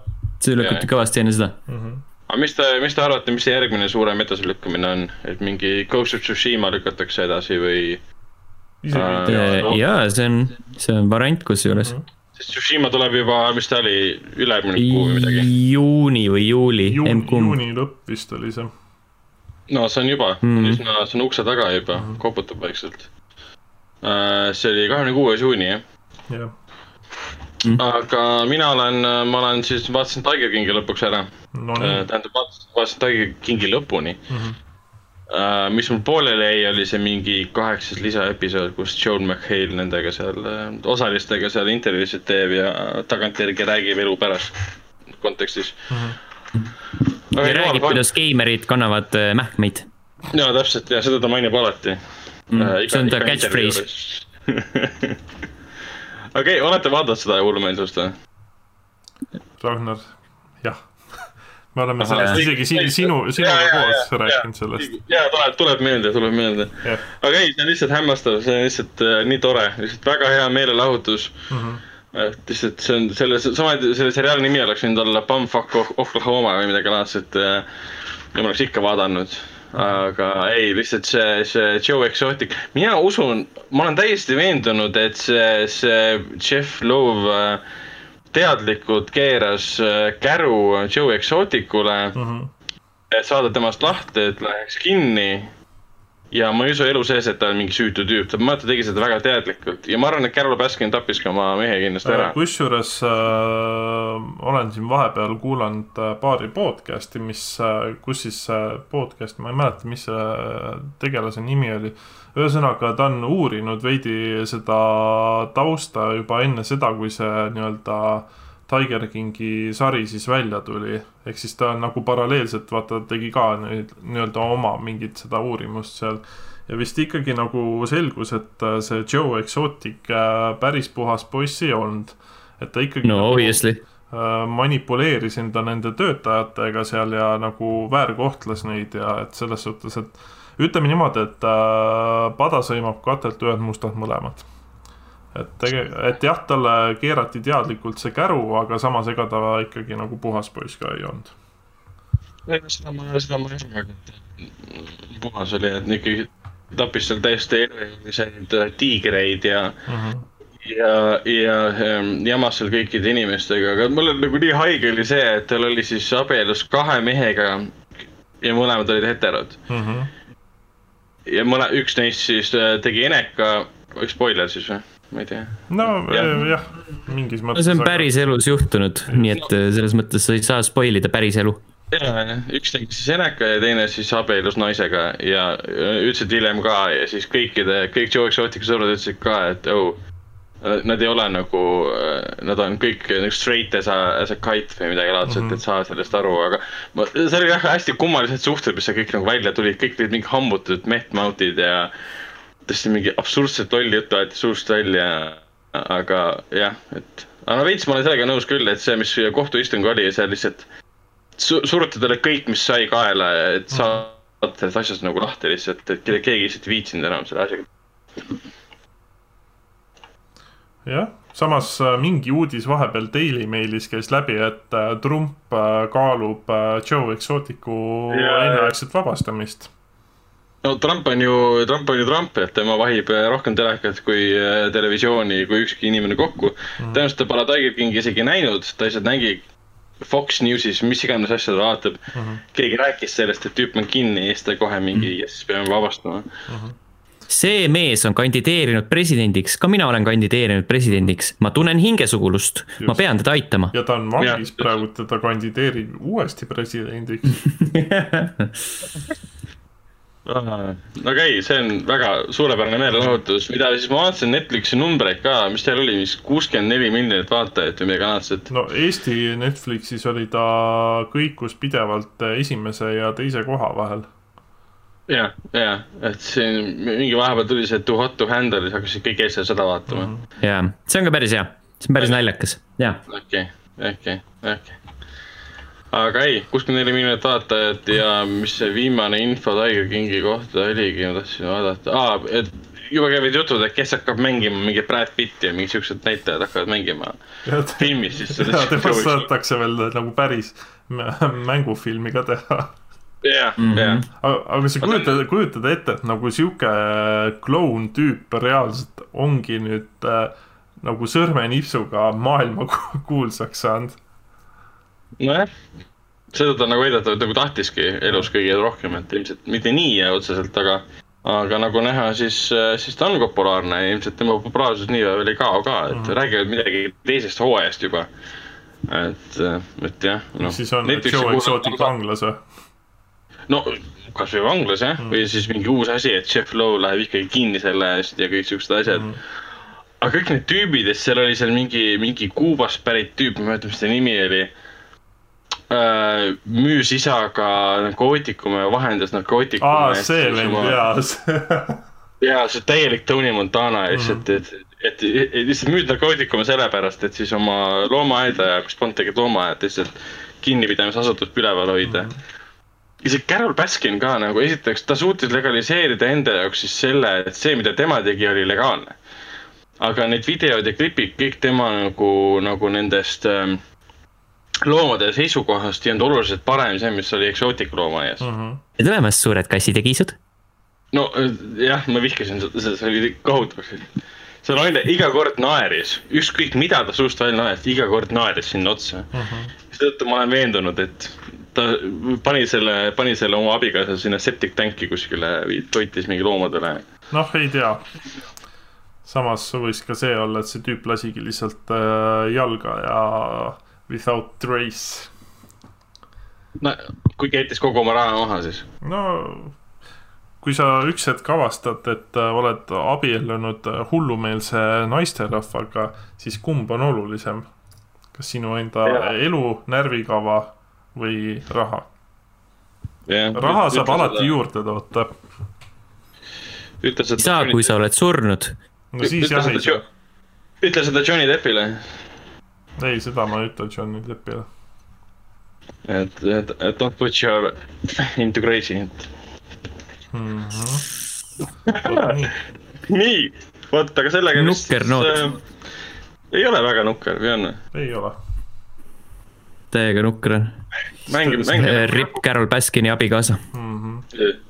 see lükati kõvasti enne seda mm. -hmm. Aga mis te, mis te arvate, mis see järgmine suurem edasilükkamine on, et mingi Ghost of Tsushima lükatakse edasi või? Uh, jaa, see on, see on variant kusjuures mm. -hmm sest Tsushima tuleb juba, mis ta oli, üle-eelmine kuu või midagi. juuni või juuli Ju,. juuni lõpp vist oli see. no see on juba mm., üsna, see on ukse taga juba mm, -hmm. koputab vaikselt Äh, see oli kahekümne kuues juuni, jah yeah.? Mm. aga mina olen, ma olen siis, vaatasin Tiger Kingi lõpuks ära no,. Äh, tähendab, vaatasin, Tiger Kingi lõpuni mm. -hmm. Uh, mis mul pooleli jäi, oli see mingi kaheksas lisaepisood, kus Joel McHale nendega seal, osalistega seal intervjuusid teeb ja tagantjärgi räägib elu pärast kontekstis mm. -hmm. ja räägib, kuidas geimerid kannavad mähkmeid. ja täpselt ja seda ta mainib alati mm,. Äh, see on ta catchphrase. okei, olete vaadanud seda hullumeelsust või? Ragnar, jah me oleme Aha, sellest isegi siin sinu, sinuga ja, koos ja, rääkinud ja, sellest. ja tuleb, tuleb meelde, tuleb meelde. aga ei, see on lihtsalt hämmastav, see on lihtsalt äh, nii tore, lihtsalt väga hea meelelahutus mm. -hmm et lihtsalt see on selle, sama, selle seriaali nimi oleks võinud olla Bumfuck Oklahoma või midagi laadset äh,. ja ma oleks ikka vaadanud aga ei, lihtsalt see, see Joe Exotic, mina usun, ma olen täiesti veendunud, et see, see Jeff Lowe äh, teadlikult keeras äh, käru Joe Exoticule mm, -hmm. et saada temast lahti, et läheks kinni ja ma ei usu elu sees, et ta on mingi süütu tüüp, ta, ma arvan, ta tegi seda väga teadlikult ja ma arvan, et Carol Baskin tappis ka oma mehe kindlasti ära. Äh, kusjuures äh, olen siin vahepeal kuulanud äh, paari podcast'i, mis äh,, kus siis podcast, ma ei mäleta, mis selle tegelase nimi oli. ühesõnaga, ta on uurinud veidi seda tausta juba enne seda, kui see nii-öelda äh, Tiger Kingi sari siis välja tuli, ehk siis ta nagu paralleelselt vaata tegi ka nüüd nii-öelda oma mingit seda uurimust seal. ja vist ikkagi nagu selgus, et äh, see Joe Exotic äh, päris puhas poiss ei olnud. et ta ikkagi no, nagu, äh, manipuleeris enda nende töötajatega seal ja nagu väärkohtles neid ja et selles suhtes, et ütleme niimoodi, et pada sõimab katelt ühed mustad mõlemad et tege-, et jah, talle keerati teadlikult see käru, aga samas ega ta ikkagi nagu puhas poiss ka ei olnud. ei seda ma, seda ma ei arva, et puhas oli, et ikkagi tappis seal täiesti elujõuliseid tiigreid ja mm, -hmm. ja, ja ähm, jamas seal kõikide inimestega, aga mul on nagu nii haige oli see, et tal oli siis abielus kahe mehega ja mõlemad olid heterod mm. -hmm. ja mõne, üks neist siis äh, tegi eneka, spoiler siis või? Ma ei tea. no jah ja,, mingis mõttes. see on päris elus juhtunud, nii et no. selles mõttes sa ei saa spoil ida päris elu. ja, ja üks tegi siis eneka ja teine siis abielus naisega ja ütlesid hiljem ka ja siis kõikide, kõik Joe Exotica sõbrad ütlesid ka, et oh. Nad ei ole nagu, nad on kõik nagu straight as a, as a kite või midagi laadset mm, -hmm. et saa sellest aru, aga. see oli jah hästi kummalised suhted, mis seal kõik nagu välja tulid, kõik olid mingi hambutatud mehtmautid ja tõesti mingi absurdselt lolli juttu aeti suust välja. aga jah, et, aga veits ma olen sellega nõus küll, et see, mis kohtuistung oli, see lihtsalt su suruti talle kõik, mis sai kaela, et saada sellest asjast nagu lahti lihtsalt, et keegi lihtsalt ei viitsinud enam selle asjaga. jah, samas äh, mingi uudis vahepeal Daily Mailis käis läbi, et äh, Trump äh, kaalub Joe Exoticu enneaegset vabastamist no Trump on ju, Trump on ju Trump, et tema vahib eh, rohkem telekat kui eh, televisiooni, kui ükski inimene kokku. Mm.. tõenäoliselt ta pole Tiger Kingi isegi näinud, ta lihtsalt nägi Fox Newsis, mis iganes asja ta vaatab. Mm. -hmm. keegi rääkis sellest, et tüüp on kinni ja siis ta kohe mingi mm, jess, peame vabastama. Mm. -hmm see mees on kandideerinud presidendiks, ka mina olen kandideerinud presidendiks, ma tunnen hingesugulust, ma pean teda aitama. ja ta on vangis praegu, ta kandideerib uuesti presidendiks aga ei, see on väga suurepärane meelelahutus, mida siis ma vaatasin Netflixi numbreid ka, mis teil oli, vist kuuskümmend neli miljonit vaatajat või midagi kanadset. no Eesti Netflixis oli ta kõikus pidevalt esimese ja teise koha vahel. ja, ja, et siin mingi vahepeal tuli see Too hot to handle, siis hakkasid kõik eestlased seda vaatama mm. -hmm. ja, see on ka päris hea, see on päris naljakas, jaa. okei, okei, okei aga ei, kuuskümmend neli miljonit vaatajat ja mis see viimane info Tiger Kingi kohta oligi, ma tahtsin vaadata ah,, et juba käivad jutud, et kes hakkab mängima mingit Brad Pitti ja mingid siuksed näitlejad hakkavad mängima filmis siis. ja temast tahetakse veel nagu päris mängufilmi ka teha jah, jah. aga, aga sa kujutad, kujutad ette, et nagu sihuke kloun tüüp reaalselt ongi nüüd äh, nagu sõrmenipsuga maailma kuulsaks saanud nojah, seda ta nagu väidetavalt nagu tahtiski elus kõige rohkem, et ilmselt mitte nii otseselt, aga, aga nagu näha, siis, siis ta on populaarne ja ilmselt tema populaarsus nii veel ei kao ka, et mm -hmm. räägivad midagi teisest hooajast juba. et, et jah no.. siis on Joe Exotic vanglas või? no kasvõi vanglas jah mm., või siis mingi uus asi, et Jeff Lowe läheb ikkagi kinni selle eest ja kõik siuksed asjad mm. aga kõik need tüübid, et seal oli seal mingi, mingi Kuubast pärit tüüp, ma ei mäleta, mis ta nimi oli müüs isaga narkootikume ja vahendas narkootikume. aa, see vend, jaa. jaa, see täielik Tony Montana lihtsalt mm, -hmm. et, et, et, lihtsalt müüd narkootikume sellepärast, et siis oma loomaaeda ja, mis polnud tegelikult loomaaed, lihtsalt kinnipidamisasutust üleval hoida mm. -hmm isegi Carol Baskin ka nagu esiteks, ta suutis legaliseerida enda jaoks siis selle, et see, mida tema tegi, oli legaalne. aga need videod ja klipid, kõik tema nagu, nagu nendest ähm, loomade seisukohast ei olnud oluliselt parem see, mis oli eksootikloomaias mm. -hmm. ja tulemast suured kassid ja kiisud. no jah, ma vihkasin seda, see oli kohutav. see naine iga kord naeris, ükskõik mida ta suust välja naeris, iga kord naeris sinna otsa mm -hmm.. seetõttu ma olen veendunud, et ta pani selle, pani selle oma abikaasa sinna septic tank'i kuskile, toitis mingi loomadele. noh, ei tea samas võis ka see olla, et see tüüp lasigi lihtsalt äh, jalga ja without trace. no kui jättis kogu oma raha maha, siis? no kui sa üks hetk avastad, et äh, oled abiellunud äh, hullumeelse naisterahvaga, siis kumb on olulisem? kas sinu enda ja. elu, närvikava või raha? raha saab alati seda... juurde toota. seda. saa, kui sa oled surnud. no siis jah ei saa. ütle seda Johnny Deppile ei, seda ma ei ütle Johnny Deppile. et, et, et don't put your into crazy mm. -hmm. nii, vot, aga sellega. nukker noot äh,. ei ole väga nukker, või on? ei ole. täiega nukker on. mängime, mängime. Rip Carol Baskini abikaasa mm. -hmm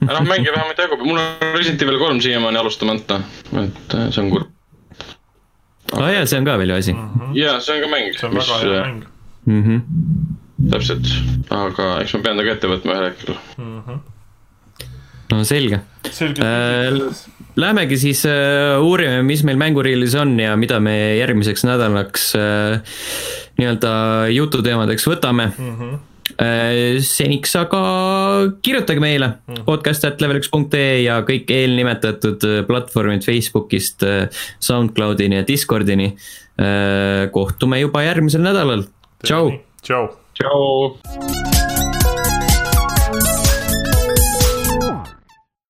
noh, mängige vähemalt jagu, mul on Resident Evil kolm siiamaani alustamata, et äh, see on kurb aa oh, jaa, see on ka veel ju asi mm. -hmm. jaa, see on ka mäng. see on mis, väga hea mäng mm. -hmm. täpselt, aga eks ma pean ta ka ette võtma ühel hetkel mm. -hmm. no selge, selge äh,. Lähemegi siis äh, uurime, mis meil mänguriilis on ja mida me järgmiseks nädalaks äh, nii-öelda jututeemadeks võtame mm. -hmm Äh, seniks aga kirjutage meile mm. podcast.level1.ee ja kõik eelnimetatud äh, platvormid Facebookist äh, SoundCloudini ja Discordini. kohtume juba järgmisel nädalal, tšau. tšau. tšau.